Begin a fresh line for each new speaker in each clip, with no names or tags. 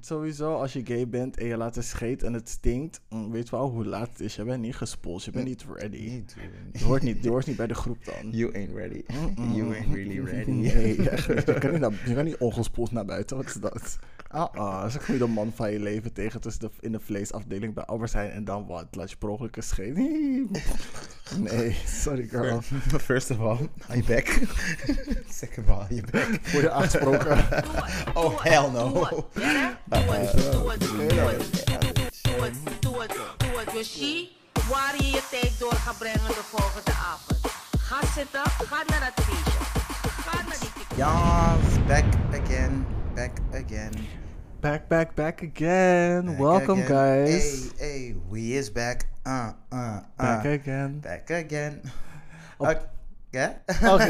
Sowieso, als je gay bent en je laat een scheet en het stinkt, mm, weet wel hoe laat het is. Je bent niet gespoeld, je bent niet ready. Je hoort niet, je hoort niet bij de groep dan.
You ain't ready. You ain't really ready.
Nee, echt niet. Je kan niet, naar- je kan niet ongespoeld naar buiten. Wat is dat? Ah, ah. Dat is een goede man van je leven tegen tussen de, in de vleesafdeling bij Albert Heijn en dan wat? Laat je per ongeluk een scheet. Nee, sorry girl.
First of all, je back. Second of all, je back.
Word je aangesproken?
Oh, hell no.
Doe het, doe het, doe het, doe het. Het, het, het. Yoshi, waar je je tijd door gaat brengen de volgende avond. Ga zitten, ga naar dat feestje. Ga naar die.
Yes, back again. Back again.
Back, back, back again.
Back
Welcome
again.
guys.
Hey, hey, we is back. Uh, uh, uh.
Back again.
Back again. Oké. Ja?
Oké,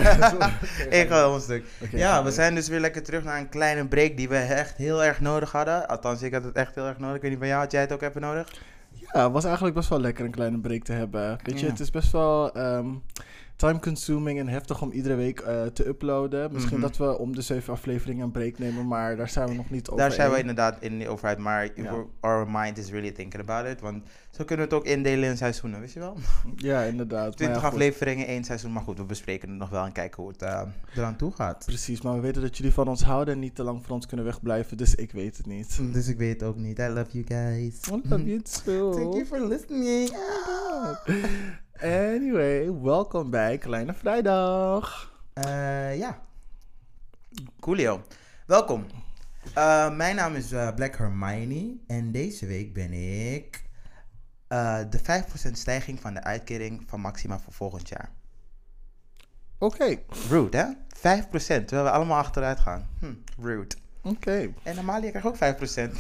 Ik ga een stuk. Ja, we zijn dus weer lekker terug naar een kleine break die we echt heel erg nodig hadden. Althans, ik had het echt heel erg nodig. Ik weet niet van jou, had jij het ook even nodig?
Ja, het was eigenlijk best wel lekker een kleine break te hebben. Weet je,
Ja.
het is best wel ehm, time-consuming en heftig om iedere week eh, te uploaden. Misschien
Mhm.
dat we om de zeven afleveringen een break nemen, maar daar zijn we nog niet over
Daar zijn we inderdaad in over uit, maar
Ja.
our mind is really thinking about it. Want zo kunnen we het ook indelen in seizoenen, wist je wel?
Ja, inderdaad. Maar
20
ja, goed.
afleveringen, één seizoen. Maar goed, we bespreken het nog wel en kijken hoe het eh, eraan toe gaat.
Precies, maar we weten dat jullie van ons houden en niet te lang van ons kunnen wegblijven, dus ik weet het niet.
Dus ik weet het ook niet. I love you guys.
I love you too.
Thank you for listening.
Anyway, welkom bij Kleine Vrijdag.
Eh, ja. Coolio. Welkom. Eh, mijn naam is eh, Black Hermione en deze week ben ik de 5% stijging van de uitkering van Maxima voor volgend jaar.
Oké,
Rude, hè? 5%, terwijl we allemaal achteruit gaan. Hm, rude.
Oké.
En Amalia krijgt ook 5%.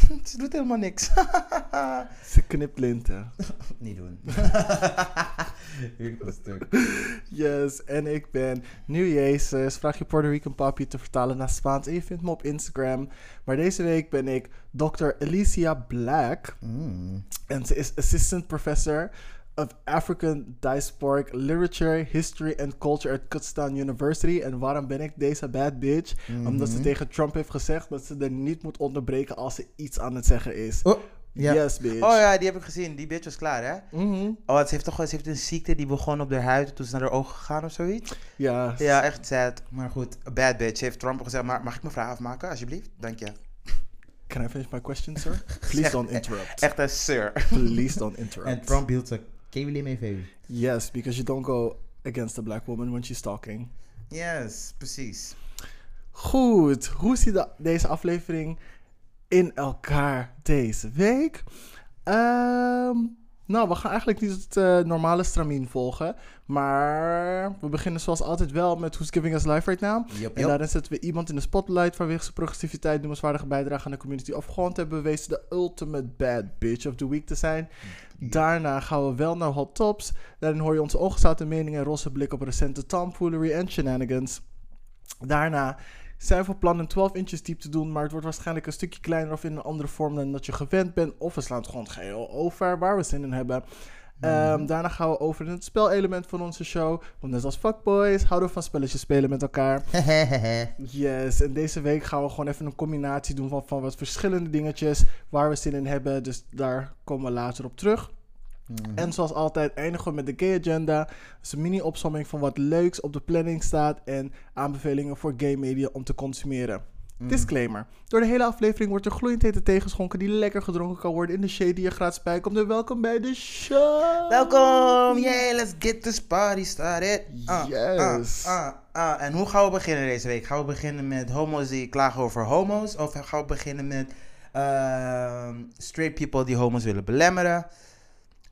Ze doet helemaal niks.
Ze knipt linten.
Niet doen.
Yes, en ik ben nu Jezus. Vraag je Puerto Rican papi te vertalen naar Spaans en je vindt me op Instagram. Maar deze week ben ik Dr. Alicia Black.
Mm.
En ze is Assistant Professor of African Diasporic Literature, History and Culture at Kutztown University. En waarom ben ik deze bad bitch? Omdat ze tegen Trump heeft gezegd dat ze er niet moet onderbreken als ze iets aan het zeggen is.
Oh, ja.
Yes, bitch.
Oh ja, die heb ik gezien. Die bitch was klaar, hè?
Mhm.
Oh, ze heeft toch ze heeft een ziekte die begon op haar huid toen ze naar haar ogen gegaan of zoiets?
Ja,
Ja, echt sad. Maar goed, bad bitch. Ze heeft Trump gezegd, maar mag ik mijn vraag afmaken, alsjeblieft? Dank je.
Can I finish my question, sir? Please don't interrupt.
Echt een sir.
Please don't interrupt.
En Trump hield ze kevelen mee veel.
Yes, because you don't go against a black woman when she's talking.
Yes, precies.
Goed, hoe ziet de- deze aflevering in elkaar deze week? Ehm, nou, we gaan eigenlijk niet het eh, normale stramien volgen. Maar we beginnen zoals altijd wel met Who's Giving Us Life Right Now. En daarin zetten we iemand in de spotlight vanwege zijn progressiviteit, noemenswaardige bijdrage aan de community of gewoon te hebben bewezen de ultimate bad bitch of the week te zijn. Daarna gaan we wel naar Hot Tops. Daarin hoor je onze ongezouten meningen en rosse blik op recente tomfoolery en shenanigans. Daarna zijn van plan een 12 inches diep te doen, maar het wordt waarschijnlijk een stukje kleiner of in een andere vorm dan dat je gewend bent. Of we slaan het gewoon geheel over waar we zin in hebben. Ehm, daarna gaan we over in het spelelement van onze show. Want net als fuckboys houden we van spelletjes spelen met elkaar. Yes, en deze week gaan we gewoon even een combinatie doen van, van wat verschillende dingetjes waar we zin in hebben. Dus daar komen we later op terug. En zoals altijd eindigen we met de Gay Agenda. Dus een mini-opsomming van wat leuks op de planning staat en aanbevelingen voor gay media om te consumeren. Disclaimer. Door de hele aflevering wordt er gloeiend hete tegenschonken die lekker gedronken kan worden in de shade die je gratis bijkomt. En welkom bij de show!
Welkom! Yeah, let's get this party started. Ah,
Yes.
ah, ah, ah. En hoe gaan we beginnen deze week? Gaan we beginnen met homo's die klagen over homo's? Of gaan we beginnen met ehm, straight people die homo's willen belemmeren?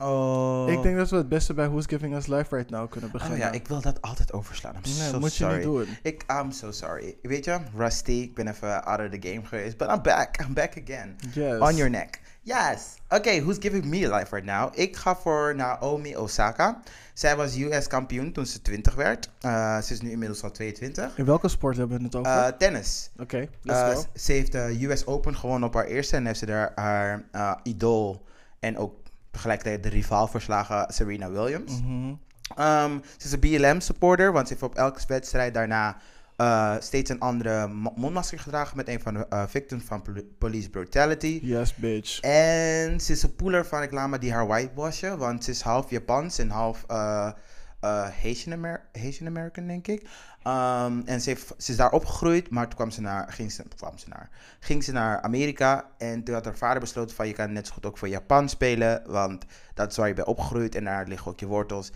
Oh.
Ik denk dat we het beste bij Who's Giving Us Life Right Now kunnen
Oh
beginnen.
ja, ik wil dat altijd overslaan. I'm
Nee,
so
moet je
sorry.
niet doen.
Ik, I'm so sorry. Weet je, Rusty, ik ben even out of the game geweest. But I'm back. I'm back again.
Yes.
On your neck. Yes. Oké, who's giving me life right now? Ik ga voor Naomi Osaka. Zij was US kampioen toen ze 20 werd. Uh, ze is nu inmiddels al 22.
In welke sport hebben we het over?
Uh, tennis.
Oké, let's
Uh,
go.
ze heeft de US Open gewonnen op haar eerste. En heeft ze daar haar idool en ook tegelijkertijd de rivaal verslagen Serena Williams.
Mhm.
Um, ze is een BLM supporter, want ze heeft op elke wedstrijd daarna eh, steeds een andere mo- mondmasker gedragen met een van de eh, victims van poli- police brutality.
Yes, bitch.
En ze is een poeler van reclame die haar whitewashen, want ze is half Japans en half eh, eh, Haitian, Amer- Haitian American, denk ik. Um, en ze, heeft, ze is daar opgegroeid, maar toen kwam ze naar, ging, ze, kwam ze naar, ging ze naar Amerika. En toen had haar vader besloten van je kan net zo goed ook voor Japan spelen, want dat is waar je bent opgegroeid en daar liggen ook je wortels.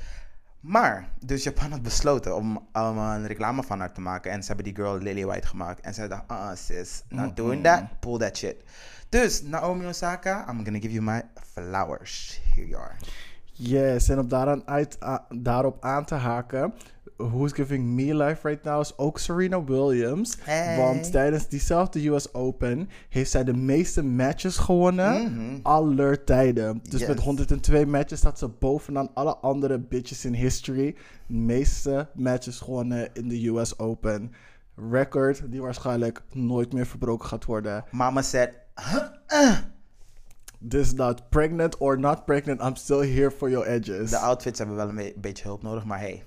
Maar, dus Japan had besloten om, om een reclame van haar te maken. En ze hebben die girl Lily White gemaakt. En zij dacht, ah sis, not doing that, pull that shit. Dus, Naomi Osaka, I'm gonna give you my flowers. Here you are.
Yes, en om daaraan uit, a- daarop aan te haken, Who's Giving Me Life Right Now is ook Serena Williams.
Hey.
Want tijdens diezelfde US Open heeft zij de meeste matches gewonnen
Mhm.
aller tijden. Dus
Yes.
met 102 matches staat ze bovenaan alle andere bitches in history. De meeste matches gewonnen in de US Open. Record die waarschijnlijk nooit meer verbroken gaat worden.
Mama said,
Dus not pregnant or not pregnant, I'm still here for your edges.
de outfits hebben wel een be- beetje hulp nodig, maar hey.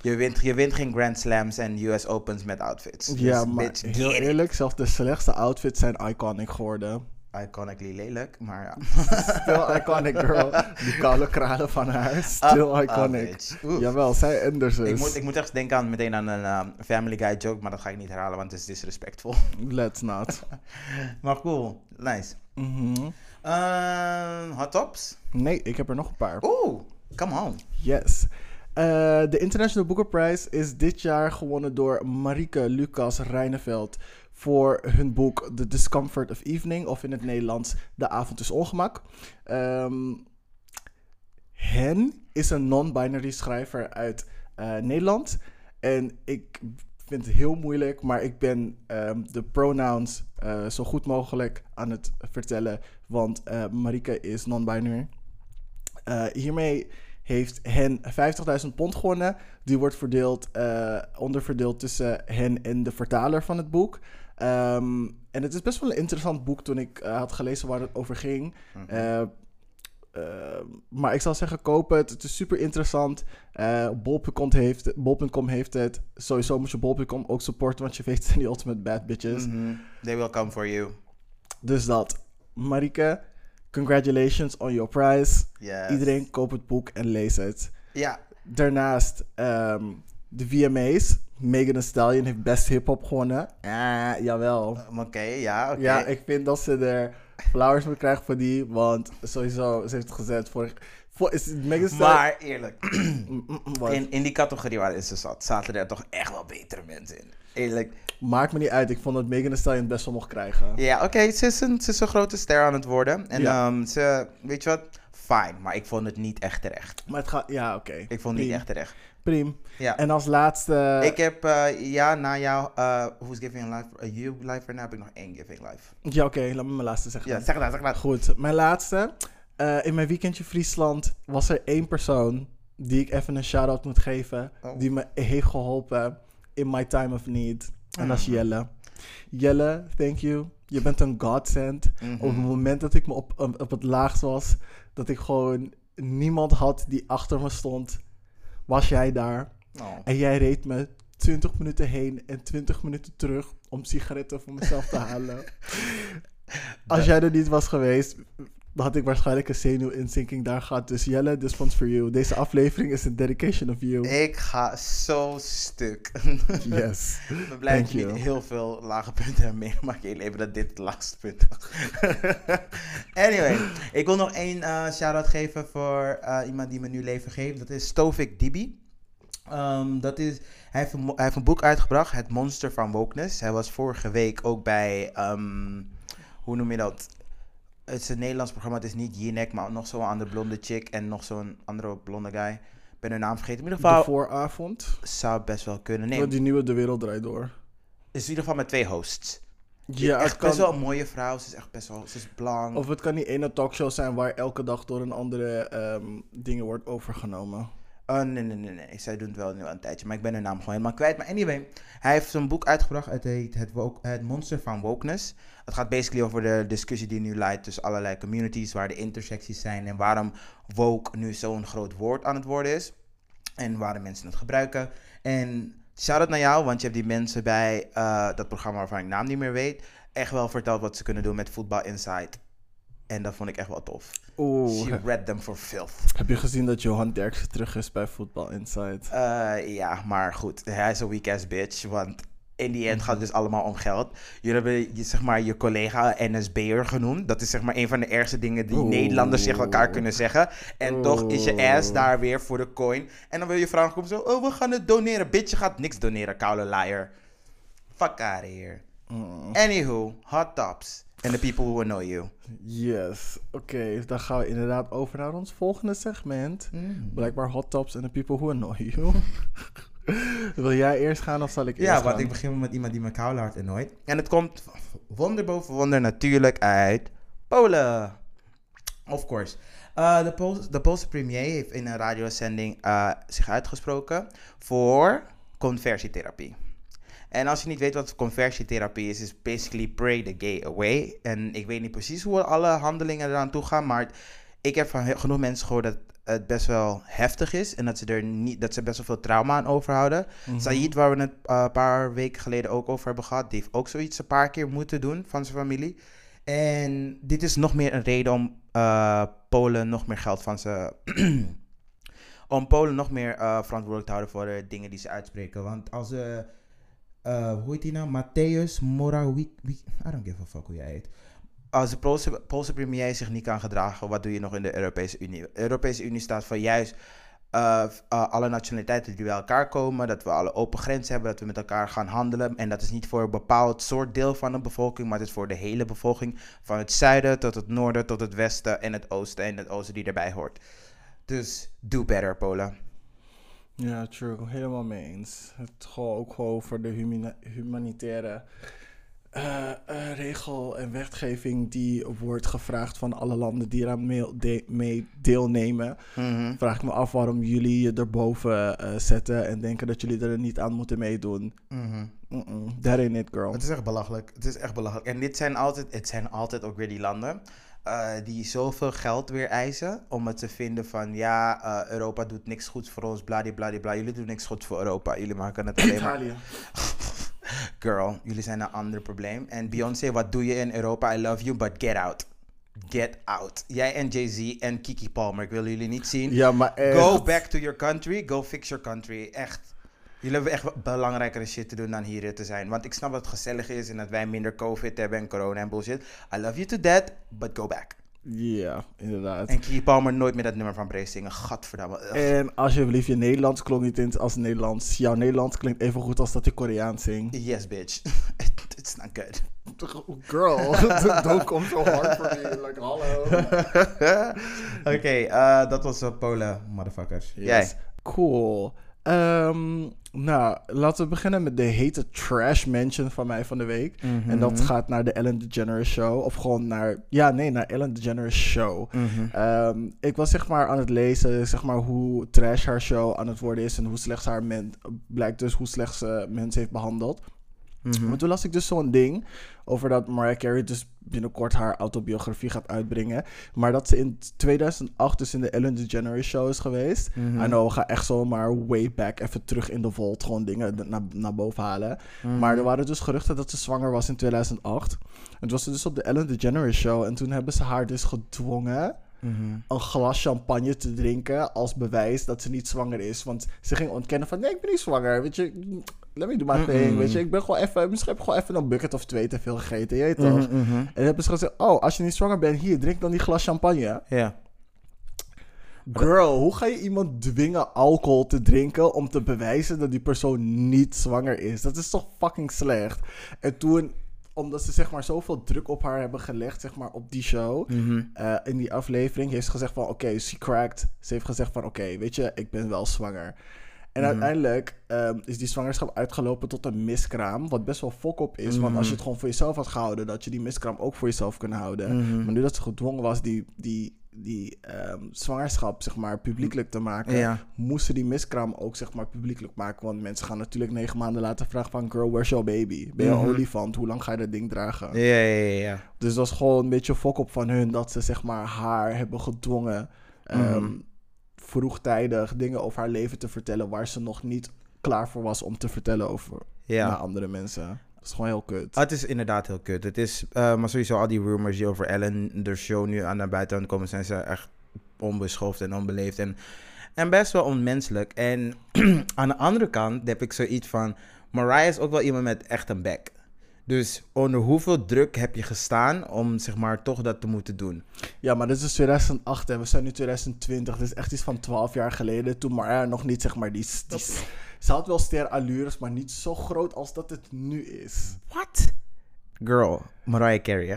Je wint, je wint geen Grand Slams en US Opens met outfits.
ja,
Dus,
maar
bitch,
heel eerlijk, zelfs de slechtste outfits zijn iconic geworden.
Iconically lelijk, maar ja.
Still iconic, girl. Die koude kralen van haar, still
Ah, ah,
iconic.
Oef.
Jawel, zij dus.
Ik moet, ik moet echt denken aan, meteen aan een um, Family Guy joke, maar dat ga ik niet herhalen, want het is disrespectful.
Let's not.
maar cool, nice.
Mhm.
Ehm, hot tops?
Nee, ik heb er nog een paar.
Oeh, come on.
Yes. Eh, de International Booker Prize is dit jaar gewonnen door Marike Lucas Reineveld voor hun boek The Discomfort of Evening, of in het Nederlands De Avond is Ongemak. Ehm, hen is een non-binary schrijver uit eh, Nederland. En ik vind het heel moeilijk, maar ik ben ehm, de pronouns eh, zo goed mogelijk aan het vertellen, want eh Marike is non-binary. Eh, hiermee heeft hen 50.000 pond gewonnen. Die wordt verdeeld, eh, onderverdeeld tussen hen en de vertaler van het boek. Ehm, en het is best wel een interessant boek toen ik had gelezen waar het over ging. Eh, eh, maar ik zal zeggen, koop het. Het is super interessant. Eh Bol.com heeft, Bol.com heeft het. Sowieso moet je Bol.com ook supporten, want je weet het zijn die ultimate bad bitches.
Mhm. They will come for you.
Dus dat. Marike, congratulations on your prize.
Yes.
Iedereen koop het boek en lees het.
Ja,
Daarnaast ehm, de VMA's. Megan Thee Stallion heeft best hip-hop gewonnen. Ja, jawel.
um, oké, ja.
Ja, ik vind dat ze er flowers moet krijgen voor die. Want sowieso, ze heeft het gezet voor. Voor is?
Maar eerlijk,
Mm, mm,
in, in die categorie waarin ze zat, zaten er toch echt wel betere mensen in. Eerlijk.
Maakt me niet uit. Ik vond dat Megan Thee Stallion het best wel mocht krijgen.
Ja, oké, ze, is een- ze is een grote ster aan het worden. En
Ja.
ehm, ze, weet je wat, fijn, maar ik vond het niet echt terecht.
Maar het gaat. Ja, oké.
Ik vond het niet echt terecht.
Priem.
Ja.
En als laatste.
ik heb, eh, ja, na jou, eh Who's Giving Life, uh, You Life now, heb ik nog één Giving Life.
Ja, oké. laat me mijn laatste zeggen.
Ja, zeg dat, zeg dat.
Goed, mijn laatste. Eh, in mijn weekendje Friesland was er één persoon die ik even een shout-out moet geven.
Oh.
Die me heeft geholpen in my time of need. En dat is
Ah.
Jelle. Jelle, thank you. Je bent een godsend.
Mhm.
Op het moment dat ik me op, op, op het laagst was, dat ik gewoon niemand had die achter me stond, was jij daar.
Oh.
En jij reed me 20 minuten heen en 20 minuten terug om sigaretten voor mezelf te halen. Als jij er niet was geweest, dan had ik waarschijnlijk een zenuwinzinking daar gehad. Dus Jelle, this one's for you. Deze aflevering is een dedication of you.
Ik ga zo stuk.
Yes.
Ik ben blij
Thank
dat je
you.
niet heel veel lage punten hebt meegemaakt in je leven, dat dit het laagste punt was. anyway, ik wil nog één eh shout-out geven voor eh, iemand die me nu leven geeft. Dat is Stovik Dibi. Ehm, dat is, hij, heeft een, hij heeft een boek uitgebracht, Het Monster van Wokeness. Hij was vorige week ook bij, ehm, hoe noem je dat? Het is een Nederlands programma, het is niet Jinek, maar nog zo'n andere blonde chick en nog zo'n andere blonde guy. Ik ben hun naam vergeten. In ieder
De
geval,
vooravond.
zou best wel kunnen. Nee,
Die nieuwe De Wereld Draait Door.
is in ieder geval met twee hosts.
Ja,
echt
het kan,
best wel een mooie vrouw. Ze is echt best wel, ze is blank.
Of het kan die ene talkshow zijn waar elke dag door een andere ehm, dingen wordt overgenomen.
Oh, nee, nee, nee, nee. Zij doen het wel nu al een tijdje, maar ik ben hun naam gewoon helemaal kwijt. Maar anyway, hij heeft een boek uitgebracht. Het heet het, woke, het Monster van Wokeness. Het gaat basically over de discussie die nu leidt tussen allerlei communities, waar de intersecties zijn en waarom woke nu zo'n groot woord aan het worden is. En waarom mensen het gebruiken. En shout-out naar jou, want je hebt die mensen bij eh, dat programma waarvan ik naam niet meer weet, echt wel verteld wat ze kunnen doen met Voetbal Insight. En dat vond ik echt wel tof.
Oeh,
She read them for filth.
heb je gezien dat Johan Derksen terug is bij Football Insight?
Eh, ja, maar goed, hij is een weak-ass bitch, want in die end gaat het dus allemaal om geld. Jullie hebben je, zeg maar, je collega NSB'er genoemd. Dat is zeg maar een van de ergste dingen die. Nederlanders tegen elkaar kunnen zeggen. En toch is je ass daar weer voor de coin. En dan wil je vrouw komen zo, oh, we gaan het doneren. Bitch, je gaat niks doneren, koude liar. Fuck out of here.
Mm.
Anywho, hot tops. And the people who annoy you.
Yes. Oké, dan gaan we inderdaad over naar ons volgende segment.
Mm.
Blijkbaar hot tops and the people who annoy you. Wil jij eerst gaan of zal ik eerst
Ja,
gaan?
want ik begin met iemand die me koude hart annoyt. En het komt wonder boven wonder natuurlijk uit Polen. Of course. Eh, de, Poolse, de Poolse premier heeft in een radiozending eh, zich uitgesproken voor conversietherapie. En als je niet weet wat conversietherapie is, is basically pray the gay away. En ik weet niet precies hoe alle handelingen eraan toe gaan, maar ik heb van genoeg mensen gehoord dat het best wel heftig is en dat ze er niet, dat ze best wel veel trauma aan overhouden. Said, waar we het eh, een paar weken geleden ook over hebben gehad, die heeft ook zoiets een paar keer moeten doen van zijn familie. En dit is nog meer een reden om eh, Polen nog meer geld van ze. om Polen nog meer eh, verantwoordelijk te houden voor de dingen die ze uitspreken. Want als ze. Eh, hoe heet die nou? Matthäus Morawiecki. I don't give a fuck hoe jij heet. Als de Poolse, Poolse premier zich niet kan gedragen, wat doe je nog in de Europese Unie? De Europese Unie staat voor juist eh, eh, alle nationaliteiten die bij elkaar komen, dat we alle open grenzen hebben, dat we met elkaar gaan handelen. En dat is niet voor een bepaald soort deel van de bevolking, maar het is voor de hele bevolking. Van het zuiden tot het noorden, tot het westen en het oosten en het oosten die erbij hoort. Dus do better, Polen.
Ja, true. Helemaal mee eens. Het gewoon ook gewoon voor de humina- humanitaire eh, eh, regel en wetgeving die wordt gevraagd van alle landen die eraan mee, de- mee deelnemen.
Mhm.
Vraag ik me af waarom jullie je erboven eh zetten en denken dat jullie er niet aan moeten meedoen.
Mhm.
Mm-mm. That ain't it, girl.
Het is echt belachelijk. Het is echt belachelijk. En dit zijn altijd, het zijn altijd ook weer die landen eh, die zoveel geld weer eisen om het te vinden van ja, eh, Europa doet niks goeds voor ons, bladibladibla. Jullie doen niks goeds voor Europa. Jullie maken het alleen maar.
Italië.
Girl, jullie zijn een ander probleem. En Beyoncé, wat doe je in Europa? I love you, but get out. Get out. Jij en Jay-Z en Kiki Palmer, ik wil jullie niet zien.
Ja, maar echt.
Go back to your country. Go fix your country. Echt. Jullie hebben echt belangrijkere shit te doen dan hier te zijn. Want ik snap dat het gezellig is en dat wij minder COVID hebben en corona en bullshit. I love you to death, but go back.
Ja, inderdaad.
En Kiki Palmer nooit meer dat nummer van Brace zingen. Gadverdamme. Ugh.
En alsjeblieft, je Nederlands klonk niet in als Nederlands. Jouw Nederlands klinkt even goed als dat je Koreaans zingt.
Yes, bitch. It's not good.
Girl, don't come so hard for me. Like, hallo.
Oké, eh, dat was uh, Polen, motherfuckers. Jij.
Yes. Cool. Ehm, nou, laten we beginnen met de hete trash mention van mij van de week.
Mhm.
En dat gaat naar de Ellen DeGeneres Show. Of gewoon naar... Ja, nee, naar Ellen DeGeneres Show.
Mhm.
Ehm, ik was zeg maar aan het lezen, zeg maar, hoe trash haar show aan het worden is. En hoe slecht haar men... Blijkt dus hoe slecht ze mensen heeft behandeld.
Mhm.
Maar toen las ik dus zo'n ding over dat Mariah Carey dus binnenkort haar autobiografie gaat uitbrengen. Maar dat ze in 2008 dus in de Ellen DeGeneres show is geweest. I know, we gaan echt zomaar way back even terug in de vault gewoon dingen naar, naar boven halen.
Mhm.
Maar er waren dus geruchten dat ze zwanger was in 2008. En toen was ze dus op de Ellen DeGeneres show. En toen hebben ze haar dus gedwongen
Mhm.
een glas champagne te drinken als bewijs dat ze niet zwanger is. Want ze ging ontkennen van, nee, ik ben niet zwanger. Weet je, let me do my thing. Weet je, ik ben gewoon even, misschien heb ik gewoon even een bucket of twee te veel gegeten. Je weet toch?
Mhm, mhm.
En dan hebben ze gezegd, oh, als je niet zwanger bent, hier, drink dan die glas champagne.
Ja.
Girl, hoe ga je iemand dwingen alcohol te drinken om te bewijzen dat die persoon niet zwanger is? Dat is toch fucking slecht. En toen, omdat ze zeg maar zoveel druk op haar hebben gelegd, zeg maar op die show,
Mhm.
eh, in die aflevering heeft ze gezegd van, oké, she cracked. Ze heeft gezegd van, oké, weet je, ik ben wel zwanger. En
Mhm.
uiteindelijk ehm, is die zwangerschap uitgelopen tot een miskraam, wat best wel fok op is. Want als je
Mhm.
het gewoon voor jezelf had gehouden, dat je die miskraam ook voor jezelf kunnen houden.
Mhm.
Maar nu dat ze gedwongen was die, die, die ehm, zwangerschap, zeg maar, publiekelijk te maken,
Ja.
moest ze die miskraam ook, zeg maar, publiekelijk maken. Want mensen gaan natuurlijk negen maanden later vragen van, girl, where's your baby? Ben je een olifant? Hoe lang ga je dat ding dragen?
Ja, ja, ja, ja.
Dus dat was gewoon een beetje fok op van hun dat ze zeg maar haar hebben gedwongen ehm. Vroegtijdig dingen over haar leven te vertellen waar ze nog niet klaar voor was om te vertellen over
Ja.
naar andere mensen. Dat is gewoon heel kut.
Ah, het is inderdaad heel kut. Het is, eh, maar sowieso al die rumors die over Ellen, de show nu aan naar buiten komen, zijn ze echt onbeschoft en onbeleefd en, en best wel onmenselijk. En aan de andere kant heb ik zoiets van, Mariah is ook wel iemand met echt een bek. Dus onder hoeveel druk heb je gestaan om zeg maar toch dat te moeten doen?
Ja, maar dit is 2008 en we zijn nu 2020. Dit is echt iets van 12 jaar geleden. Toen Mariah nog niet, zeg maar, die... die ze had wel sterallures, maar niet zo groot als dat het nu is.
What? Girl, Mariah Carey, hè?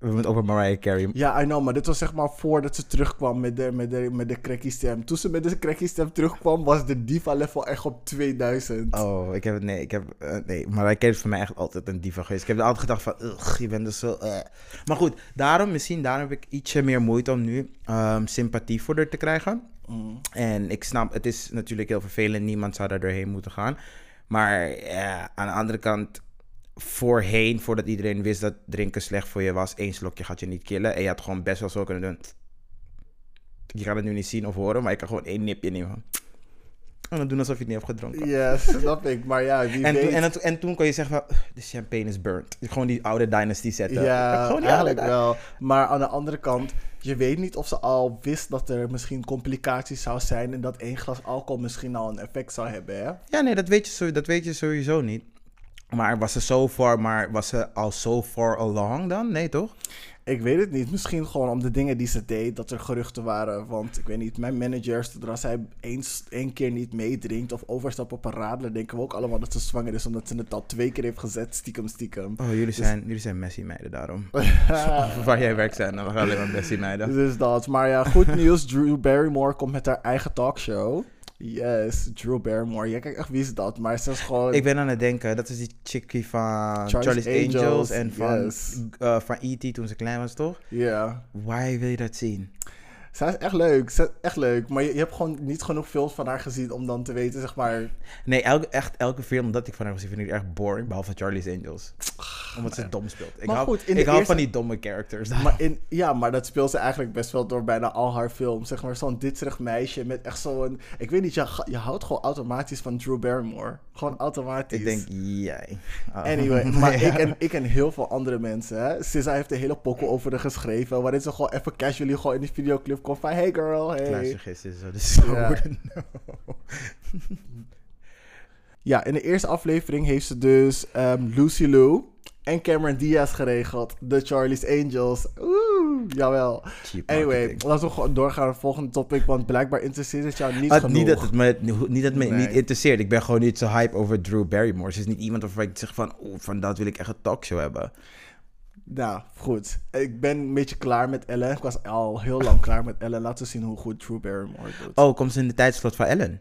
We hebben het over Mariah Carey.
Ja, I know, maar dit was zeg maar voordat ze terugkwam met de, met de, met de cracky stem. Toen ze met de cracky stem terugkwam, was de diva level echt op 2000.
Oh, ik heb nee, ik heb, eh, nee, Mariah Carey is voor mij echt altijd een diva geweest. Ik heb altijd gedacht van, ugh, je bent dus zo, eh. Maar goed, daarom, misschien daarom heb ik ietsje meer moeite om nu ehm, sympathie voor haar te krijgen.
Mm.
En ik snap, het is natuurlijk heel vervelend, niemand zou daar doorheen moeten gaan. Maar ja, aan de andere kant, voorheen, voordat iedereen wist dat drinken slecht voor je was, één slokje gaat je niet killen. En je had gewoon best wel zo kunnen doen. Je gaat het nu niet zien of horen, maar je kan gewoon één nipje nemen. En dan doen alsof je het niet hebt gedronken.
Yes, snap ik. Maar ja, wie
En,
weet.
toen, en, het- en toen kon je zeggen van, "Ugh, de champagne is burnt. Gewoon die oude dynasty zetten.
ja,
Gewoon die
eigenlijk wel. Maar aan de andere kant, je weet niet of ze al wist dat er misschien complicaties zou zijn en dat één glas alcohol misschien al een effect zou hebben, hè?
Ja, nee, dat weet, je, dat weet je sowieso niet. Maar was ze so far, maar was ze al so far along dan? Nee, toch?
Ik weet het niet. Misschien gewoon om de dingen die ze deed, dat er geruchten waren. Want ik weet niet, mijn managers, zodra zij eens één keer niet meedrinkt of overstapt op een radler, denken we ook allemaal dat ze zwanger is, omdat ze het al twee keer heeft gezet, stiekem, stiekem.
Oh, jullie zijn, jullie zijn Messi meiden daarom. Waar jij werkt zijn, dan gaan we alleen maar Messi meiden.
Dus dat. Maar ja, goed nieuws. Drew Barrymore komt met haar eigen talkshow. Yes, Drew Barrymore. Jij kijkt echt, wie is dat? Maar ze is gewoon...
Ik ben aan het denken, dat is die chickie van
Charlie's
Angels,
Angels,
en van,
yes.
eh, van E.T. toen ze klein was, toch?
Ja.
Why wil je dat zien?
Zij is echt leuk. Ze is echt leuk. Maar je, je hebt gewoon niet genoeg films van haar gezien om dan te weten, zeg maar...
Nee, elke, echt elke film dat ik van haar gezien vind ik erg boring, behalve Charlie's Angels. Omdat ze dom speelt. Ik
Maar
hou,
goed,
ik
de
hou
eerste-
van die domme characters.
Maar in, ja, maar dat speelt ze eigenlijk best wel door bijna al haar films. Zeg maar zo'n ditserig meisje met echt zo'n... Ik weet niet, je, je houdt gewoon automatisch van Drew Barrymore. Gewoon automatisch.
ik denk, jij. Ah.
Anyway, maar
Ja.
ik, en, ik en heel veel andere mensen. Hè. SZA heeft een hele pokkel over haar geschreven. Waarin ze gewoon even casually gewoon in die videoclip komt van... Hey girl, hey.
Zo
Ja. Ja, in de eerste aflevering heeft ze dus ehm, Lucy Lou en Cameron Diaz geregeld. De Charlie's Angels. Oeh, jawel.
Cheap
Anyway, laten we gewoon doorgaan naar het volgende topic. Want blijkbaar interesseert het jou niet
Ah,
genoeg.
niet dat het me, niet, dat het me
Nee.
niet interesseert. Ik ben gewoon niet zo hype over Drew Barrymore. Ze is niet iemand waarvan ik zeg van, oh, van dat wil ik echt een talkshow hebben.
Nou, goed. Ik ben een beetje klaar met Ellen. Ik was al heel lang klaar met Ellen. Laten we zien hoe goed Drew Barrymore doet.
Oh, komt ze in de tijdslot van Ellen?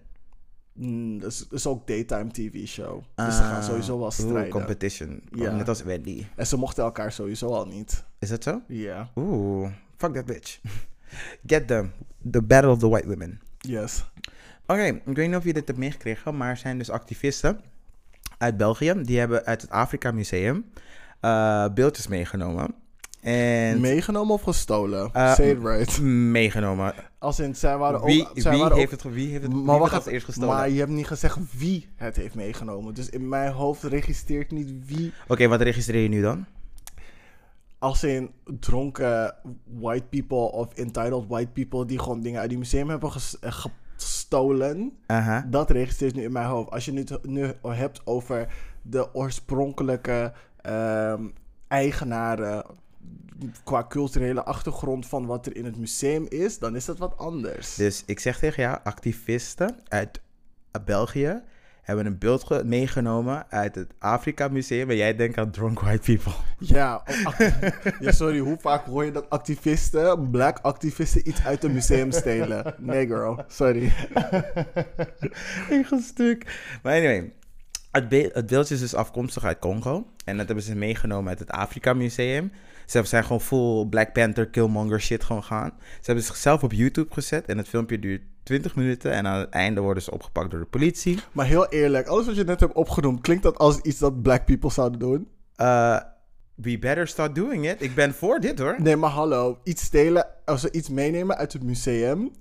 Mm, dat is, is ook daytime TV show. Dus ze gaan sowieso wel
Oeh,
strijden.
competition.
Ja.
Net als Wendy.
en ze mochten elkaar sowieso al niet.
Is dat zo?
Ja,
Oeh, fuck that bitch. Get them. The battle of the white women.
yes.
Oké, ik weet niet of je dit hebt meegekregen, maar er zijn dus activisten uit België. Die hebben uit het Afrika Museum eh, beeldjes meegenomen. En
Meegenomen of gestolen?
Eh,
Say it right.
meegenomen.
Als in, zij waren
Wie,
ook... Zij
wie,
waren
heeft
ook
het, wie heeft het,
maar
wie heeft
wacht
het
even,
eerst gestolen?
Maar je hebt niet gezegd wie het heeft meegenomen. Dus in mijn hoofd registreert niet wie.
Oké, wat registreer je nu dan?
Als in dronken white people of entitled white people die gewoon dingen uit die museum hebben eh, gestolen. Dat registreert nu in mijn hoofd. Als je het nu hebt over de oorspronkelijke ehm, eigenaren qua culturele achtergrond van wat er in het museum is, dan is dat wat anders.
Dus ik zeg tegen jou, activisten uit België hebben een beeld ge- meegenomen uit het Afrika Museum en jij denkt aan drunk white people.
Ja, ja, sorry, hoe vaak hoor je dat activisten, black activisten, iets uit een museum stelen? Nee, girl, sorry.
Echt een stuk. Maar anyway, het, be- het beeldje is dus afkomstig uit Congo. En dat hebben ze meegenomen uit het Afrika Museum. Ze zijn gewoon full Black Panther, Killmonger shit gewoon gaan. Ze hebben zichzelf op YouTube gezet en het filmpje duurt 20 minuten. En aan het einde worden ze opgepakt door de politie.
Maar heel eerlijk, alles wat je net hebt opgenoemd, klinkt dat als iets dat black people zouden doen?
Eh, we better start doing it. Ik ben voor dit hoor.
Nee, maar hallo, iets stelen, als ze iets meenemen uit het museum,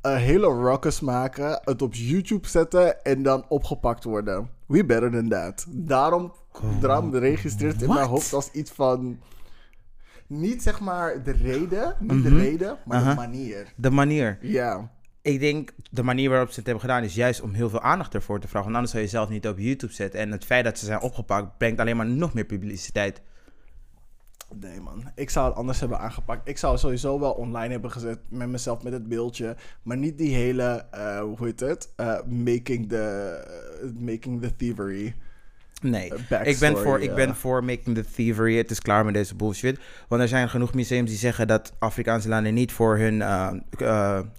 een hele ruckus maken, het op YouTube zetten en dan opgepakt worden. We better than that. Daarom, daarom registreert in mijn hoofd als iets van... Niet zeg maar de reden, niet de
Mhm.
reden, maar de manier.
De manier.
Ja.
Ik denk, de manier waarop ze het hebben gedaan is juist om heel veel aandacht ervoor te vragen. Want anders zou je zelf niet op YouTube zetten. En het feit dat ze zijn opgepakt brengt alleen maar nog meer publiciteit.
Nee man, ik zou het anders hebben aangepakt. Ik zou sowieso wel online hebben gezet met mezelf met het beeldje. Maar niet die hele, eh, hoe heet het? Eh, making, the, eh, making the thievery.
Nee, ik ben, voor, ik ben voor making the thievery. Het is klaar met deze bullshit. Want er zijn genoeg museums die zeggen dat Afrikaanse landen niet voor hun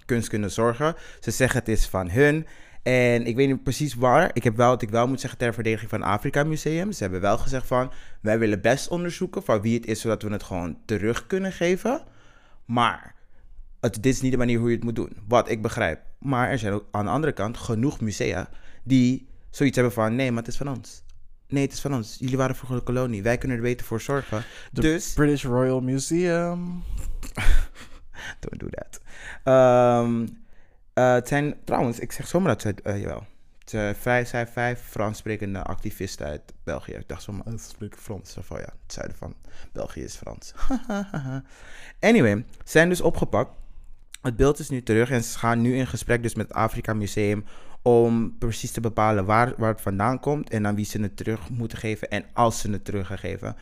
kunst kunnen zorgen. Ze zeggen het is van hun. En ik weet niet precies waar. Ik heb wel wat ik wel moet zeggen ter verdediging van Afrika Museum. Ze hebben wel gezegd van, wij willen best onderzoeken van wie het is, zodat we het gewoon terug kunnen geven. Maar het, dit is niet de manier hoe je het moet doen. Wat ik begrijp. Maar er zijn ook aan de andere kant genoeg musea die zoiets hebben van, nee, maar het is van ons. Nee, het is van ons. Jullie waren vroeger de kolonie. Wij kunnen er beter voor zorgen.
De
dus,
British Royal Museum.
don't do that. Ehm, eh, het zijn, trouwens, ik zeg zomaar dat ze, eh, jawel. Het vijf, zijn vijf activisten uit België. Ik dacht zomaar, oh, ze spreken Frans. Of, oh ja, het zuiden van België is Frans. anyway, ze zijn dus opgepakt. Het beeld is nu terug en ze gaan nu in gesprek dus met het Afrika Museum om precies te bepalen waar, waar het vandaan komt en aan wie ze het terug moeten geven en als ze het terug.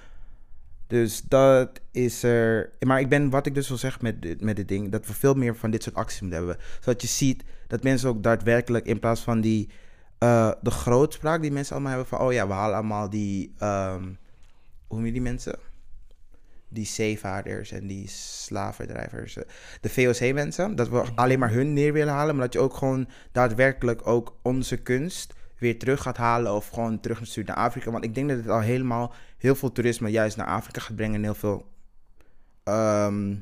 Dus dat is er. Maar ik ben, wat ik dus wil zeggen met, dit- met dit ding, dat we veel meer van dit soort acties moeten hebben. Zodat je ziet dat mensen ook daadwerkelijk in plaats van die, eh, de grootspraak die mensen allemaal hebben van, oh ja, we halen allemaal die, ehm, hoe noem je die mensen? Die zeevaarders en die slavendrijvers. De VOC-mensen. Dat we alleen maar hun neer willen halen. Maar dat je ook gewoon daadwerkelijk ook onze kunst weer terug gaat halen. Of gewoon terug naar Afrika. Want ik denk dat het al helemaal heel veel toerisme juist naar Afrika gaat brengen. En heel veel ehm,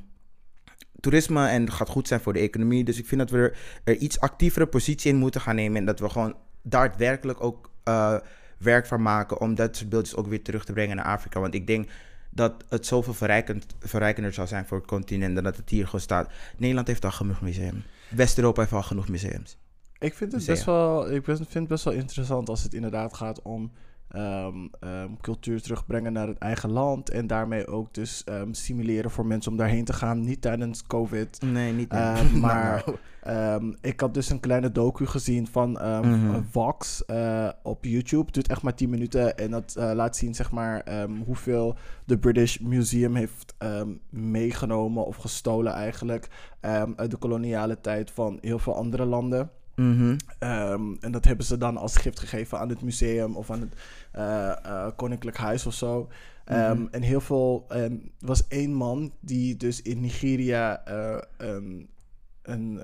toerisme. En gaat goed zijn voor de economie. Dus ik vind dat we er, iets actievere positie in moeten gaan nemen. En dat we gewoon daadwerkelijk ook eh, werk van maken. Om dat soort beeldjes ook weer terug te brengen naar Afrika. Want ik denk dat het zoveel verrijkend, verrijkender zou zijn voor het continent dan dat het hier gewoon staat. Nederland heeft al genoeg museums. West-Europa heeft al genoeg museums.
Ik vind het best wel, ik vind het best wel interessant als het inderdaad gaat om ehm, ehm, cultuur terugbrengen naar het eigen land. En daarmee ook dus ehm, stimuleren voor mensen om daarheen te gaan. Niet tijdens COVID.
Nee, niet
Eh, maar ehm, ik had dus een kleine docu gezien van
Mhm.
Vox eh, op YouTube. Het duurt echt maar 10 minuten. En dat eh, laat zien zeg maar, hoeveel de British Museum heeft meegenomen of gestolen eigenlijk. uit de koloniale tijd van heel veel andere landen.
Mhm.
Ehm, en dat hebben ze dan als gift gegeven aan het museum of aan het eh, eh, Koninklijk Huis of zo. Ehm,
Mhm.
En heel veel. ehm, er was één man die dus in Nigeria eh, een, een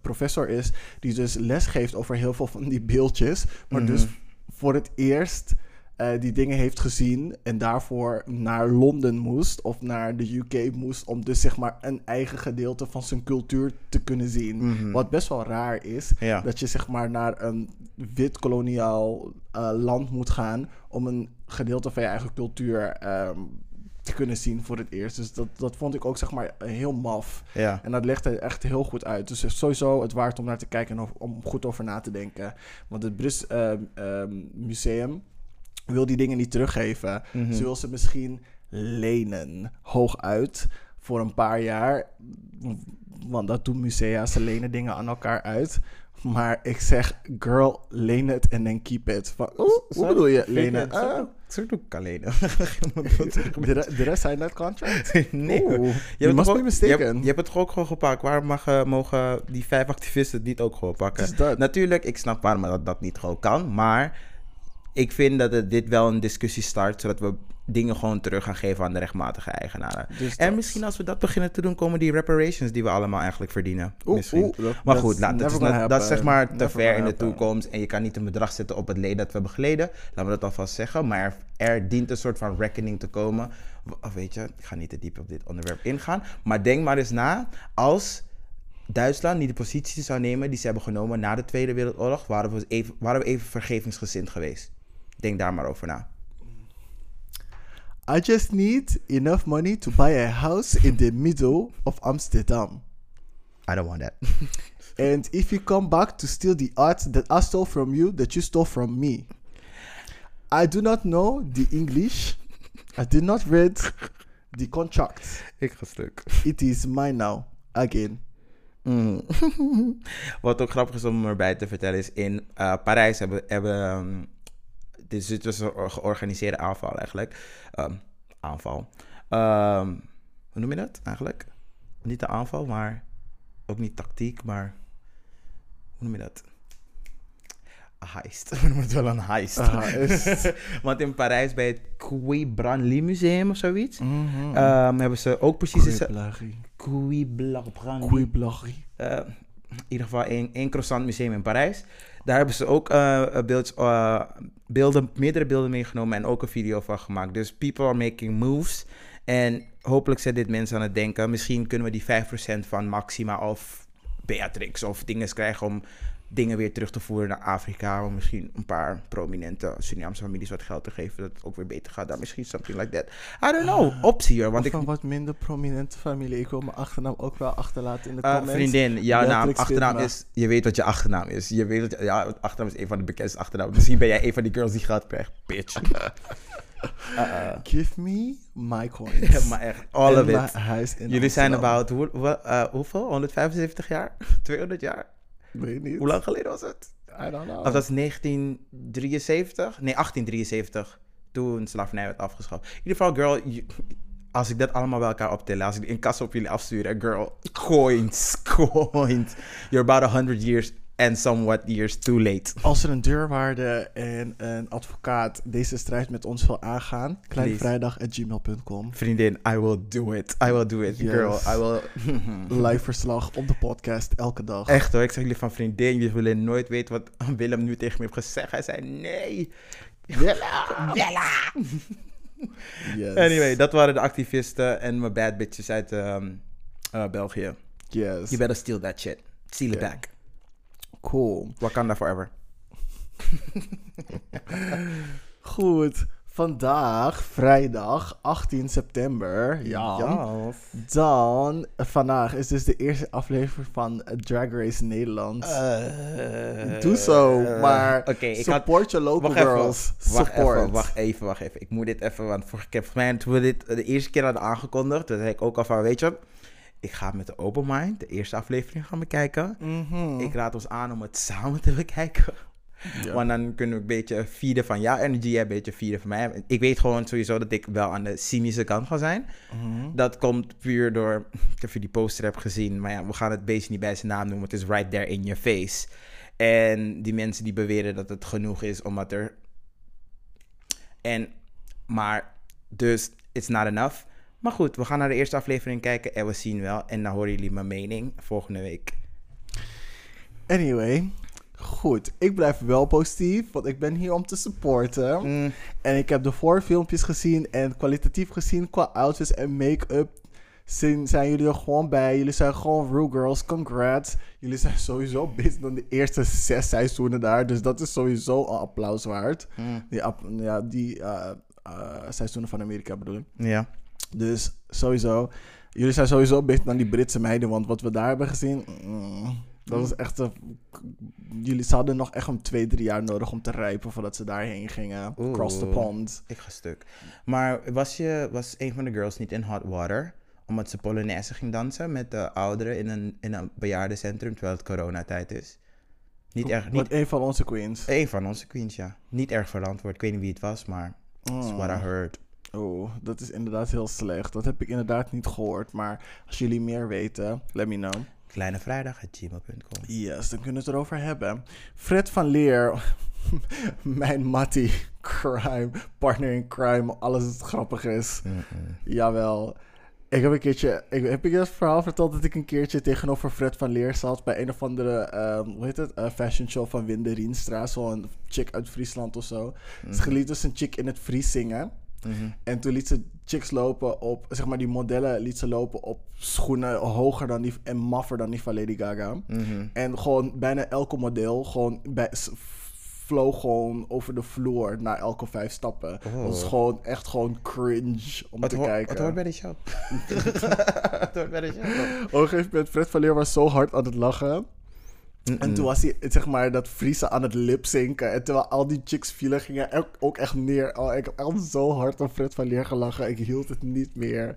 professor is, die dus les geeft over heel veel van die beeldjes. Maar dus
Mhm.
voor het eerst eh, die dingen heeft gezien en daarvoor naar Londen moest of naar de UK moest om dus zeg maar een eigen gedeelte van zijn cultuur te kunnen zien.
Mhm.
Wat best wel raar is,
Ja.
dat je zeg maar naar een wit koloniaal eh, land moet gaan om een gedeelte van je eigen cultuur ehm, te kunnen zien voor het eerst. Dus dat, dat vond ik ook zeg maar heel maf.
ja.
En dat legt het echt heel goed uit. Dus sowieso het waard om naar te kijken en of- om goed over na te denken. Want het Brits ehm, ehm, Museum wil die dingen niet teruggeven.
Mhm.
Ze wil ze misschien lenen, hooguit, voor een paar jaar. Want dat doen musea, ze lenen dingen aan elkaar uit. Maar ik zeg, girl, leen het en dan keep it. Van, hoe, bedoel je lenen? Ah,
Soort ook alleen.
did, I, did I sign that contract?
nee.
Oeh, must
ook- Je hebt,
mistaken.
je hebt het toch ook gewoon gepakt. Waarom mag, eh, mogen die vijf activisten het niet ook gewoon pakken?
Het.
Natuurlijk, ik snap waarom dat, dat niet gewoon kan. Maar ik vind dat het, dit wel een discussie start. Zodat we dingen gewoon terug gaan geven aan de rechtmatige eigenaren.
Dus
En misschien als we dat beginnen te doen, komen die reparations die we allemaal eigenlijk verdienen.
Oeh,
misschien.
oeh, dat-
Maar goed, dat, is, dat is zeg maar te ver in de toekomst. En je kan niet een bedrag zetten op het leed dat we hebben geleden. Laten we dat alvast zeggen. Maar er, er dient een soort van reckoning te komen. Of weet je, ik ga niet te diep op dit onderwerp ingaan. Maar denk maar eens na. Als Duitsland niet de positie zou nemen die ze hebben genomen na de Tweede Wereldoorlog, waren we even, waren we even vergevingsgezind geweest. Denk daar maar over na.
I just need enough money to buy a house in the middle of Amsterdam.
I don't want that.
And if you come back to steal the art that I stole from you, that you stole from me. I do not know the English. I did not read the contract.
Ik ga stuk.
It is mine now. Again.
Mm. Wat ook grappig is om erbij te vertellen is, in eh, Parijs hebben, hebben ehm, dit dit was een or- georganiseerde aanval eigenlijk. Ehm, aanval. Ehm, hoe noem je dat eigenlijk? Niet de aanval, maar ook niet tactiek, maar hoe noem je dat? Een heist. We noemen het wel een heist.
Een heist.
Want in Parijs bij het Quai Branly Museum of zoiets,
Mhm.
ehm, hebben ze ook precies hetzelfde. Quai Branly.
Quiblaghi.
Eh, in ieder geval één, één croissant museum in Parijs. Daar hebben ze ook eh, beelds, eh, beelden, meerdere beelden meegenomen en ook een video van gemaakt. Dus people are making moves. En hopelijk zet dit mensen aan het denken. Misschien kunnen we die 5% van Maxima of Beatrix of dingen krijgen om dingen weer terug te voeren naar Afrika. Om misschien een paar prominente Surinaamse families wat geld te geven. Dat het ook weer beter gaat. Dan misschien something like that. I don't know. Optie hoor. Want ik,
van wat minder prominente familie. Ik wil mijn achternaam ook wel achterlaten in de
Eh,
comments.
vriendin, jouw naam, achternaam is... Je weet wat je achternaam is. Je weet dat je, ja, achternaam is een van de bekendste achternamen. Misschien ben jij een van die girls die geld krijgt. Bitch. Uh-uh.
Give me my coins.
maar echt, all
En
of it.
huis in
Jullie zijn about, hoe, eh, hoeveel? 175 jaar? 200 jaar?
Weet niet.
Hoe lang geleden was het?
I don't know.
Of dat is 1973? Nee, 1873. Toen slavernij werd afgeschaft. In ieder geval, girl, als ik dat allemaal bij elkaar optel, als ik in kassa op jullie afstuur, girl, coins, coins. You're about 100 years and somewhat years too late.
Als er een deurwaarde en een advocaat deze strijd met ons wil aangaan, kleinevrijdag.gmail.com.
Vriendin, I will do it. I will do it, girl. I will.
Live verslag op de podcast elke dag.
Echt hoor, ik zeg jullie van vriendin, jullie willen nooit weten wat Willem nu tegen me heeft gezegd. Hij zei nee. Willem.
Yes.
Anyway, dat waren de activisten en mijn bad bitches uit ehm, eh, België.
Yes.
You better steal that shit. Steal it back.
Cool.
Wakanda forever.
Goed. Vandaag, vrijdag, 18 september. Ja. Dan, vandaag is dus de eerste aflevering van Drag Race Nederland.
Eh,
Doe zo, maar
Oké, ik had...
support your local
Wacht even,
girls.
wacht
support.
even, wacht even, wacht even. Ik moet dit even, want vorige keer, volgens mij, toen we dit de eerste keer hadden aangekondigd, toen zei ik ook al van, weet je, ik ga met de open mind de eerste aflevering gaan bekijken.
Mhm.
Ik raad ons aan om het samen te bekijken.
Ja.
Want dan kunnen we een beetje feeden van jouw energy, een beetje feeden van mij. Ik weet gewoon sowieso dat ik wel aan de cynische kant ga zijn.
Mhm.
Dat komt puur door, ik heb je die poster heb gezien, maar ja, we gaan het beest niet bij zijn naam noemen. Het is right there in your face. En die mensen die beweren dat het genoeg is, omdat er... En, maar, dus, it's not enough. Maar goed, we gaan naar de eerste aflevering kijken en we zien wel. En dan horen jullie mijn mening volgende week.
Anyway, goed. Ik blijf wel positief, want ik ben hier om te supporten.
Mm,
En ik heb de voorfilmpjes gezien en kwalitatief gezien qua outfits en make-up. Zijn, jullie er gewoon bij. Jullie zijn gewoon real girls. Congrats. Jullie zijn sowieso beter dan de eerste zes seizoenen daar. Dus dat is sowieso een applaus waard.
mm,
Die, ja, die eh, eh, seizoenen van Amerika bedoel ik.
ja.
Dus sowieso. Jullie zijn sowieso beter dan die Britse meiden. Want wat we daar hebben gezien. mm, dat is echt een. Jullie ze hadden nog echt een twee, drie jaar nodig om te rijpen voordat ze daarheen gingen.
Oeh.
Cross the pond.
Ik ga stuk. Maar was, je, was een van de girls niet in hot water? Omdat ze Polonaise ging dansen met de ouderen in een, in een bejaardencentrum terwijl het coronatijd is? Niet erg. Niet,
een van onze queens.
een van onze queens, ja. Niet erg verantwoord. Ik weet niet wie het was, maar that's what I heard.
Oh, dat is inderdaad heel slecht. Dat heb ik inderdaad niet gehoord. Maar als jullie meer weten, let me know.
Kleinevrijdag.gmail.com
Yes, dan kunnen we het erover hebben. Fred van Leer, mijn mattie, crime, partner in crime, alles wat grappig is. Jawel. Ik heb een keertje, ik, heb ik het verhaal verteld dat ik een keertje tegenover Fred van Leer zat bij een of andere, ehm, hoe heet het, Eh, fashion show van Winde Rienstra, zo'n chick uit Friesland of zo. Ze liet dus een chick in het Fries zingen. En toen liet ze chicks lopen op, zeg maar die modellen liet ze lopen op schoenen hoger dan die en maffer dan die van Lady Gaga.
Mhm.
En gewoon bijna elke model, gewoon bij, vloog gewoon over de vloer na elke vijf stappen.
Oh.
gewoon echt gewoon cringe om
Het,
te kijken.
het hoort bij de show. het hoort bij de show.
Op een gegeven moment, Fred Valier was zo hard aan het lachen. En toen was hij, zeg maar, dat Friese aan het lipzinken. En terwijl al die chicks vielen, gingen ook, ook echt neer. Oh, ik heb echt zo hard op Fred van Leer gelachen. Ik hield het niet meer.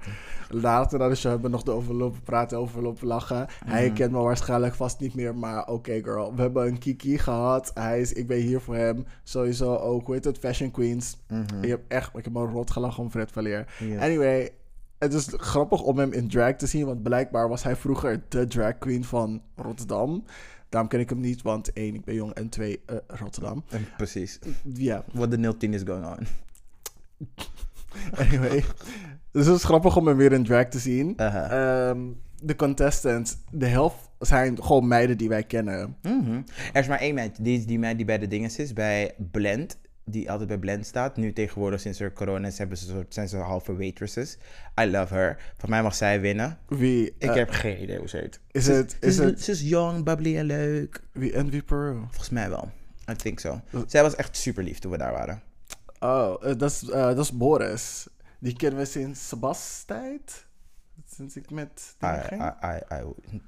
Later na de show hebben we nog over lopen praten, over lopen lachen. Hij kent me waarschijnlijk vast niet meer, maar oké girl. We hebben een kiki gehad. Hij is, ik ben hier voor hem. Sowieso ook, hoe heet het, Fashion Queens. Ik heb echt, ik heb me rot gelachen om Fred van Leer. Anyway, het is grappig om hem in drag te zien, want blijkbaar was hij vroeger de drag queen van Rotterdam. Daarom ken ik hem niet, want één, ik ben jong en twee, eh, Rotterdam.
Precies.
Ja,
What the 010 is going on.
anyway. dus het is grappig om hem weer in drag te zien. Ehm, de contestants, de helft zijn gewoon meiden die wij kennen.
Mhm. Er is maar één meid, die, is die meid die bij de dinges is, bij Blend. Die altijd bij Blend staat. Nu tegenwoordig sinds er corona is, hebben ze, soort- zijn ze halve waitresses. I love her. Van mij mag zij winnen.
Wie,
Ik
eh,
heb geen idee hoe ze heet.
is het- is het-
Ze is jong, bubbly en leuk.
wie en wie Peru?
Volgens mij wel. I think so. Zij was echt super lief toen we daar waren.
Oh, eh, dat is, eh, dat is Boris. Die kennen we sinds Sebas tijd. Sinds ik met.
I, I, I-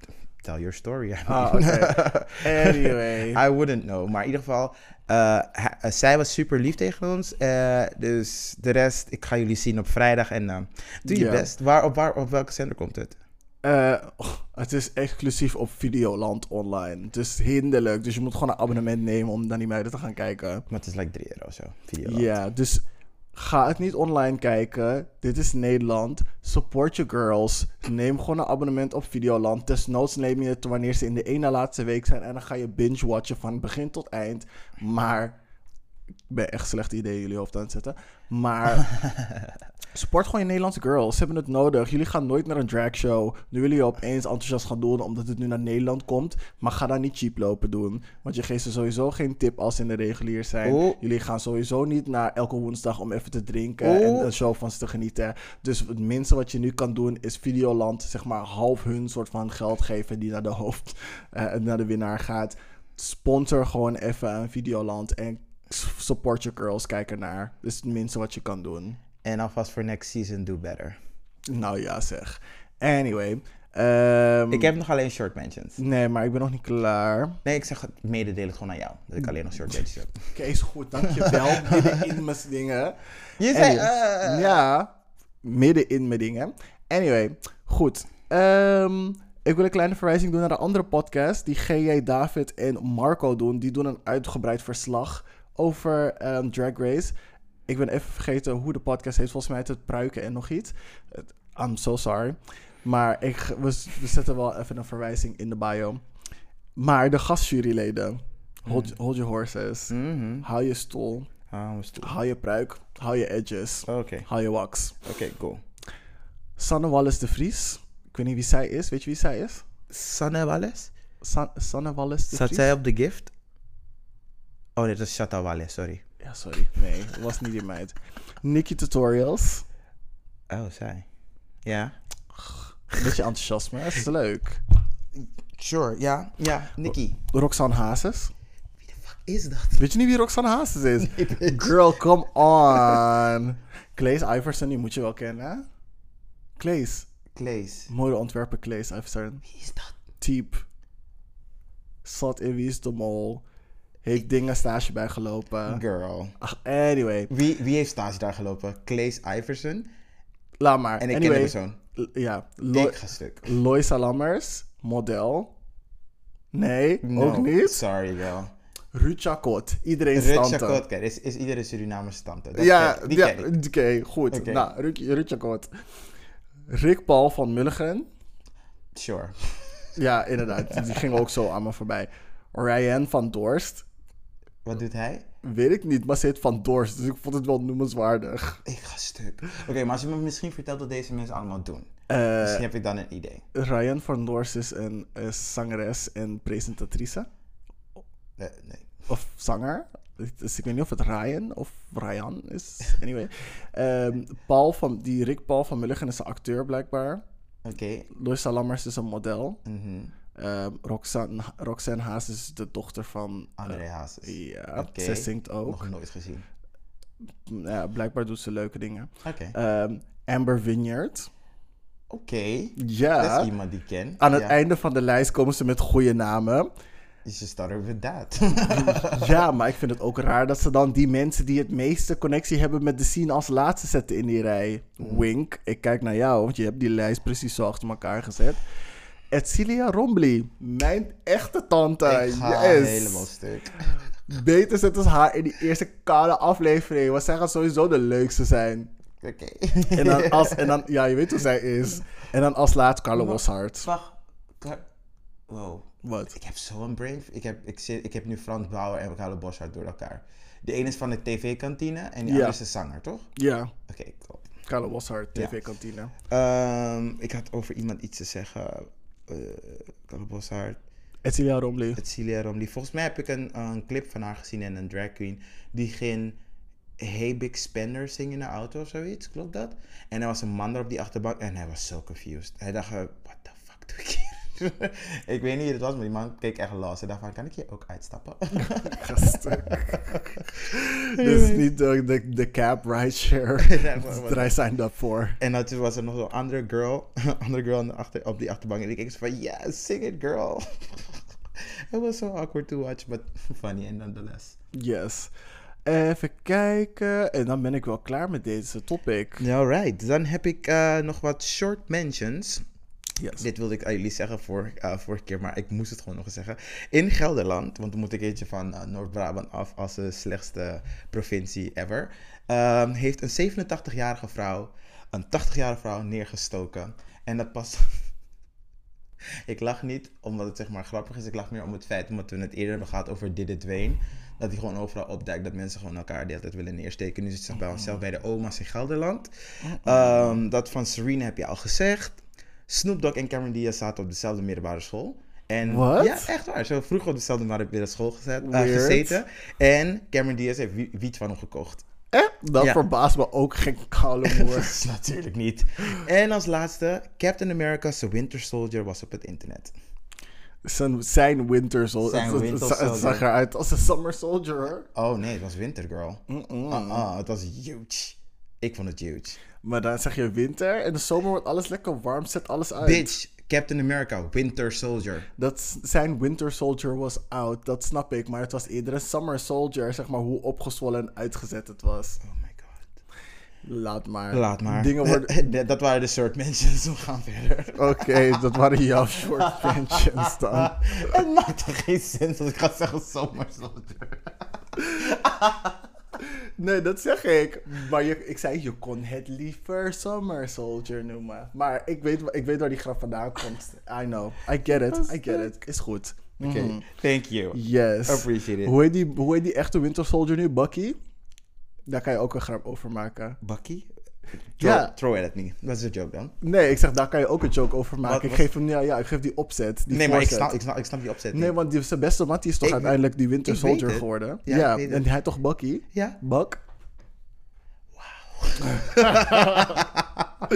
tell your story.
Ah, oké. Anyway.
I wouldn't know. Maar in ieder geval, eh, eh, zij was super lief tegen ons. eh, dus de rest, ik ga jullie zien op vrijdag. En eh, doe je best. Waar, op, waar, op welke zender komt het?
Oh, het is exclusief op Videoland online. Het is hinderlijk. Dus je moet gewoon een abonnement nemen om naar die meiden te gaan kijken.
Maar het is like 3 euro zo.
Ja, dus ga het niet online kijken. Dit is Nederland. Support your girls. Neem gewoon een abonnement op Videoland. Desnoods neem je het wanneer ze in de ene laatste week zijn. En dan ga je binge-watchen van begin tot eind. Maar... Ik ben echt slecht idee in jullie hoofd aan het zetten. Maar support gewoon je Nederlandse girls. Ze hebben het nodig. Jullie gaan nooit naar een dragshow. Nu willen je opeens enthousiast gaan doen omdat het nu naar Nederland komt. Maar ga daar niet cheap lopen doen. Want je geeft ze sowieso geen tip als ze in de regulier zijn. Jullie gaan sowieso niet naar elke woensdag om even te drinken en een show van ze te genieten. Dus het minste wat je nu kan doen is Videoland, zeg maar, half hun soort van geld geven die naar de hoofd, eh, naar de winnaar gaat. Sponsor gewoon even een Videoland en support your girls, kijk ernaar. Dat is het minste wat je kan doen.
En alvast voor next season, do better.
Nou ja, zeg. Anyway. ehm,
Ik heb nog alleen short mentions.
Nee, maar ik ben nog niet klaar.
Nee, ik zeg het mededeel het gewoon aan jou. Dat ik alleen nog short mentions heb.
Oké, is goed. Dankjewel. Midden in mijn dingen.
Je zei... Eh,
Ja, midden in mijn dingen. Anyway, goed. Ehm, ik wil een kleine verwijzing doen naar de andere podcast die GJ David en Marco doen. Die doen een uitgebreid verslag over ehm, Drag Race. Ik ben even vergeten hoe de podcast heet. Volgens mij heet het Pruiken en nog iets. I'm so sorry. Maar ik, we, we zetten wel even een verwijzing in de bio. Maar de gastjuryleden. Hold, hold your horses.
mhm.
Hou je stoel. Hou je pruik. Hou je edges.
Oké,
Hou je wax.
oké, cool.
Sanne Wallis de Vries. Ik weet niet wie zij is. Weet je wie zij is?
Sanne Wallis?
San- Sanne Wallis de
Zat
Vries.
zij op de gift? Oh, dit is Shatta Wallis, sorry.
Ja, sorry. Nee, dat was niet die meid. Nikki Tutorials.
Oh, zij. Ja.
Beetje enthousiasme. Dat is leuk.
Sure, ja. Ja, Nicky.
Roxanne Hazes.
Wie de fuck is dat?
Weet je niet wie Roxanne Hazes is? Girl, come on. Claes Iverson, die moet je wel kennen. hè? Claes.
Klees.
Mooie ontwerper Claes Iverson.
Wie is dat?
Type. Zat in Wie is de Mol. Heeft dingen stage bijgelopen.
Girl.
Ach, anyway.
Wie, wie heeft stage daar gelopen? Klees Iverson.
Laat maar.
En ik
anyway,
ken de persoon.
L- Ja. Lo-
Ik ga stuk.
Loisa Lammers, model. Nee,
No,
ook niet.
Sorry, girl.
Ruud Chakot, iedereen
Rut
stante.
Chakot, kijk, is, is iedere Surinamer stante. Dat
Ja,
ken ik, die
ja oké, goed. Nou, Ruud, Ruud Chakot. Rick Paul van Mulligen.
Sure.
Ja, inderdaad. die ging ook zo aan me voorbij. Ryan van Dorst.
Wat doet hij?
Weet ik niet, maar ze heet van Dorst. Dus ik vond het wel noemenswaardig.
Ik ga stuk. Oké, maar als je me misschien vertelt wat deze mensen allemaal doen.
Eh,
Misschien heb ik dan een idee.
Ryan van Dorst is een, eh, zangeres en presentatrice.
Eh, nee.
of zanger. Dus ik weet niet of het Ryan of Ryan is. Anyway. Ehm, Paul van, die Rick Paul van Mulligen is een acteur blijkbaar.
Oké.
Loisa Lammers is een model.
Mhm.
Ehm, Roxanne, Roxanne Haas is de dochter van... eh,
André Hazes.
ja,
Oké.
zij zingt ook.
Nog nooit gezien.
Ja, blijkbaar doet ze leuke dingen.
Oké.
Ehm, Amber Vineyard.
Oké.
Ja.
Dat is iemand die ik ken.
Aan het
ja.
einde van de lijst komen ze met goede namen.
You should start with that.
Ja, maar ik vind het ook raar dat ze dan die mensen die het meeste connectie hebben met de scene als laatste zetten in die rij.
Mm.
Wink, ik kijk naar jou, want je hebt die lijst precies zo achter elkaar gezet. Edcilia Rombly, mijn echte tante.
ik ga
yes.
helemaal stuk.
Beter zetten ze haar in die eerste koude aflevering, want zij gaat sowieso de leukste zijn.
Oké.
En dan, als, en dan, ja, je weet hoe zij is. En dan als laatst Carlo Boshart.
Wacht. Wow.
Wat?
Ik heb zo'n brain... Ik heb, ik, zit, ik heb nu Frans Bauer en Carlo Boschart door elkaar. De ene is van de tv-kantine en de
Ja.
andere is de zanger, toch?
Ja,
Oké, cool.
Carlo Boshart,
Ja.
tv-kantine.
Ehm, ik had over iemand iets te zeggen. Eh Carlo Boschart.
Edcilia Rombly.
Celia Romley. Volgens mij heb ik een, een clip van haar gezien en een drag queen. Die ging Hey Big Spender zingen in de auto of zoiets. Klopt dat? En er was een man er op die achterbank en hij was zo confused. Hij dacht, eh, what the fuck doe ik? ik weet niet wie het was, maar die man keek echt los. Dacht van, kan ik hier ook uitstappen?
Dit is niet de, de, de cab rideshare.
Wat-
Daar signed up voor.
en dan toen was er nog zo'n andere girl, andere girl achter, op die achterbank. En ik keek zo van, yeah, sing it girl. It was so awkward to watch, but funny nonetheless.
Yes. Even kijken. En dan ben ik wel klaar met deze topic.
Alright, dan heb ik eh, nog wat short mentions.
Yes.
Dit wilde ik aan jullie zeggen voor, eh, vorige keer, maar ik moest het gewoon nog eens zeggen. In Gelderland, want dan moet ik eentje van eh, Noord-Brabant af als de slechtste provincie ever, ehm, heeft een 87-jarige vrouw een 80-jarige vrouw neergestoken. En dat pas. ik lach niet omdat het zeg maar grappig is, ik lach meer om het feit, omdat we het eerder hebben gehad over Did It Wayne. Dat hij gewoon overal opduikt, dat mensen gewoon elkaar de hele tijd willen neersteken. Nu zit ze bij onszelf bij de oma's in Gelderland. Ehm, dat van Serena heb je al gezegd. Snoop Dogg en Cameron Diaz zaten op dezelfde middelbare school. En? Ja, echt waar. Ze hebben vroeger op dezelfde middelbare school gezet, eh, gezeten. En Cameron Diaz heeft wie- wiet van hem gekocht.
Eh, dat
Ja.
verbaast me ook geen koude
is natuurlijk niet. En als laatste, Captain America's Winter Soldier was op het internet.
zijn, zijn Winter Soldier.
Zijn
Het-
Winter
zag eruit als een Summer Soldier. hoor.
Oh nee, het was Winter Girl. Ah, ah, het was huge. Ik vond het huge.
Maar dan zeg je winter en de zomer wordt alles lekker warm, zet alles uit.
Bitch, Captain America, Winter Soldier.
Dat zijn Winter Soldier was oud, dat snap ik. Maar het was eerder een Summer Soldier, zeg maar hoe opgezwollen en uitgezet het was.
Oh my god.
Laat maar.
Laat maar.
Dingen worden...
Dat waren de soort mensen. We gaan verder.
Oké, dat waren jouw short pensions dan.
Het maakt toch geen sens als ik ga zeggen zomaar soldier.
Nee, dat zeg ik. Maar je, ik zei, je kon het liever Summer Soldier noemen. Maar ik weet, ik weet waar die grap vandaan komt. I know. I get it. I get it. Is goed.
Oké,
Mhm.
thank you.
Yes.
Appreciate it.
Hoe heet, die, hoe heet die echte Winter Soldier nu? Bucky? Daar kan je ook een grap over maken.
Bucky?
Ja.
Throw, throw it at me. Dat is een joke dan.
Nee, ik zeg, daar kan je ook een joke over maken.
Wat-
ik geef hem, ja, ja, ik geef die opzet. Die
nee, maar ik snap, ik, snap, ik snap die opzet
Nee,
niet.
want die, zijn beste man die is toch
Ik-
uiteindelijk die Winter Soldier geworden.
Ja,
Ja,
het.
en hij toch Bucky?
Ja?
Buck?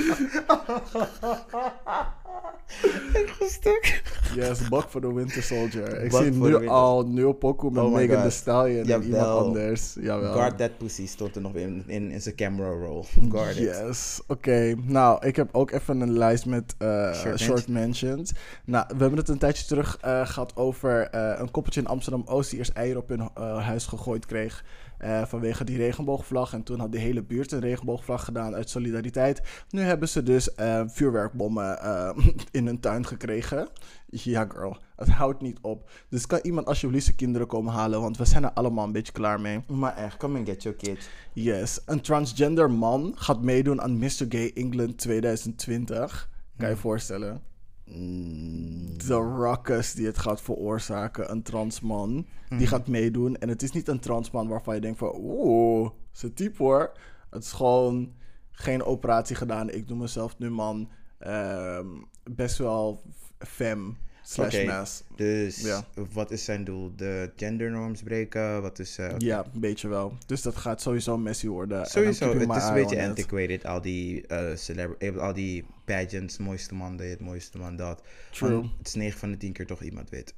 Ik ga stuk.
Yes, Buck voor de Winter Soldier. Ik
Buck
zie nu
Winter-
al Neo Poku met
Oh
Megan. Thee Stallion en iemand anders. Jawel.
Guard that pussy stond er nog in, in, in zijn camera roll. Guard it.
Yes, oké. Nou, ik heb ook even een lijst met eh,
Short
short, mentions. Nou, we hebben het een tijdje terug eh, gehad over eh, een koppeltje in Amsterdam-Oost... die eerst eieren op hun huis gegooid kreeg eh, vanwege die regenboogvlag. En toen had de hele buurt een regenboogvlag gedaan uit solidariteit. Nu hebben ze dus eh, vuurwerkbommen eh, in hun tuin gekregen. Ja, girl. Het houdt niet op. Dus kan iemand alsjeblieft zijn kinderen komen halen... want we zijn er allemaal een beetje klaar mee.
Maar echt, come and get your kids.
Yes, een transgender man gaat meedoen aan Mr. Gay England 2020. Kan je je voorstellen?
Mm,
De ruckus die het gaat veroorzaken, een transman,
Mhm.
die gaat meedoen. En het is niet een transman waarvan je denkt van, oeh, ze type hoor. Het is gewoon geen operatie gedaan. Ik noem mezelf nu man. Ehm, best wel fem. Slash
Oké.
mass.
Dus
Ja.
wat is zijn doel? De gendernorms breken? Wat is... eh,
Ja, een beetje wel. Dus dat gaat sowieso messy worden.
Sowieso, het is een beetje antiquated. Al die, eh, al die pageants, mooiste man dit, mooiste man dat.
True.
Het is 9 van de 10 keer toch iemand wit.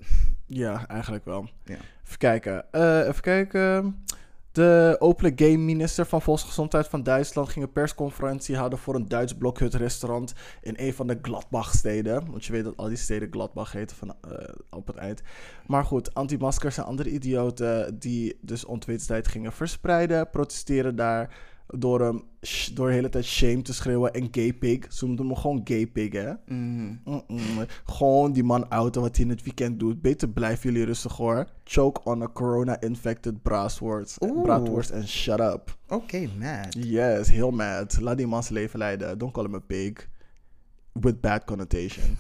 Ja, eigenlijk wel.
Ja.
Even kijken. Even kijken. De openlijk gay minister van Volksgezondheid van Duitsland ging een persconferentie houden voor een Duits blokhut restaurant in een van de Gladbach-steden. Want je weet dat al die steden Gladbach heten van, eh, op het eind. Maar goed, antimaskers en andere idioten die dus ontwetendheid gingen verspreiden, protesteren daar door hem door de hele tijd shame te schreeuwen en gay pig. Ze noemden hem gewoon gay pig, hè. Mm-mm. Gewoon die man auto wat hij in het weekend doet. Beter blijven jullie rustig hoor. Choke on a corona-infected braadworst. Braadworst en shut up.
Oké, mad.
Yes, heel mad. Laat die man zijn leven leiden. Don't call him a pig. With bad connotation.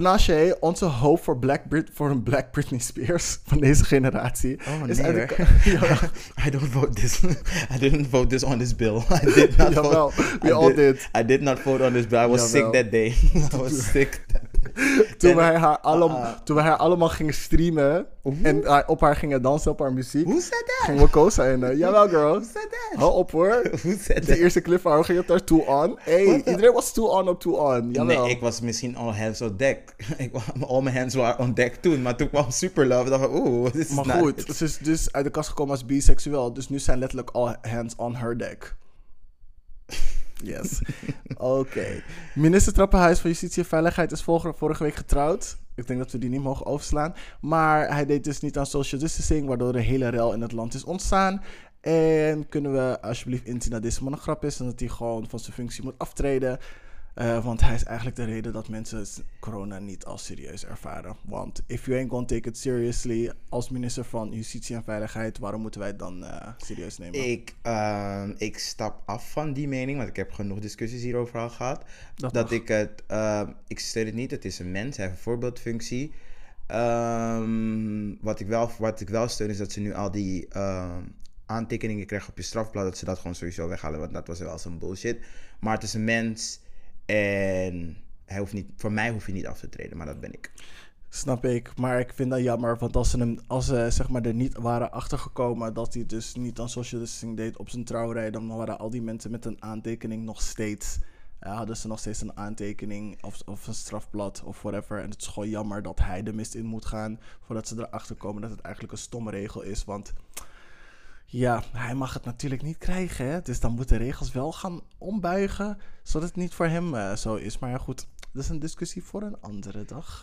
Tinashe, onze hoop voor, Black Brit voor een Black Britney Spears van deze generatie.
Oh,
is
nee,
de Ja,
I don't vote this. I didn't vote this on this bill. I did not
Jawel,
vote.
we
I
all did.
I did not vote on this bill. I was
Jawel.
sick that day. I was sick. that
toen,
En-
wij haar
Ah, ah.
toen wij haar allemaal gingen streamen en uh, op haar gingen dansen op haar muziek,
Who said that?
gingen we co-signen. Jawel, girl.
Who said that?
Hou op hoor.
Who said
De
that?
eerste clip van haar ging het daar toe on. Hey, iedereen was toe on op toe on. Jawel.
Nee, ik was misschien all hands on deck. Ik all mijn hands waren on deck toen. Maar toen kwam Super Love. dacht ik, oeh, dit is
Maar goed, ze is dus uit de kast gekomen als biseksueel. Dus nu zijn letterlijk all hands on her deck. Yes. Oké. Minister Trappenhuis van Justitie en Veiligheid is vorige, week getrouwd. Ik denk dat we die niet mogen overslaan. Maar hij deed dus niet aan social distancing, waardoor er hele rel in het land is ontstaan. En kunnen we alsjeblieft inzien dat deze man een grap is en dat hij gewoon van zijn functie moet aftreden. Eh, want hij is eigenlijk de reden dat mensen corona niet als serieus ervaren. Want if you ain't gonna take it seriously als minister van Justitie en Veiligheid, waarom moeten wij het dan eh, serieus nemen?
Ik, ehm, ik stap af van die mening, want ik heb genoeg discussies hierover al gehad.
Dat
ik het, ehm, ik steun het niet. Het is een mens, hij heeft een voorbeeldfunctie. Ehm, wat, ik wel, wat ik wel steun is dat ze nu al die aantekeningen krijgen op je strafblad, dat ze dat gewoon sowieso weghalen, want dat was wel zo'n bullshit. Maar het is een mens en hij hoeft niet, voor mij hoef je niet af te treden, maar dat ben ik.
Snap ik, maar ik vind dat jammer, want als ze, hem, als ze zeg maar, er niet waren achtergekomen dat hij dus niet aan social distancing deed op zijn trouwerij, dan waren al die mensen met een aantekening nog steeds, eh, hadden ze nog steeds een aantekening of, of een strafblad of whatever. En het is gewoon jammer dat hij de mist in moet gaan voordat ze erachter komen dat het eigenlijk een stomme regel is, want ja, hij mag het natuurlijk niet krijgen, hè? dus dan moeten regels wel gaan ombuigen, zodat het niet voor hem eh, zo is. Maar ja, goed, dat is een discussie voor een andere dag.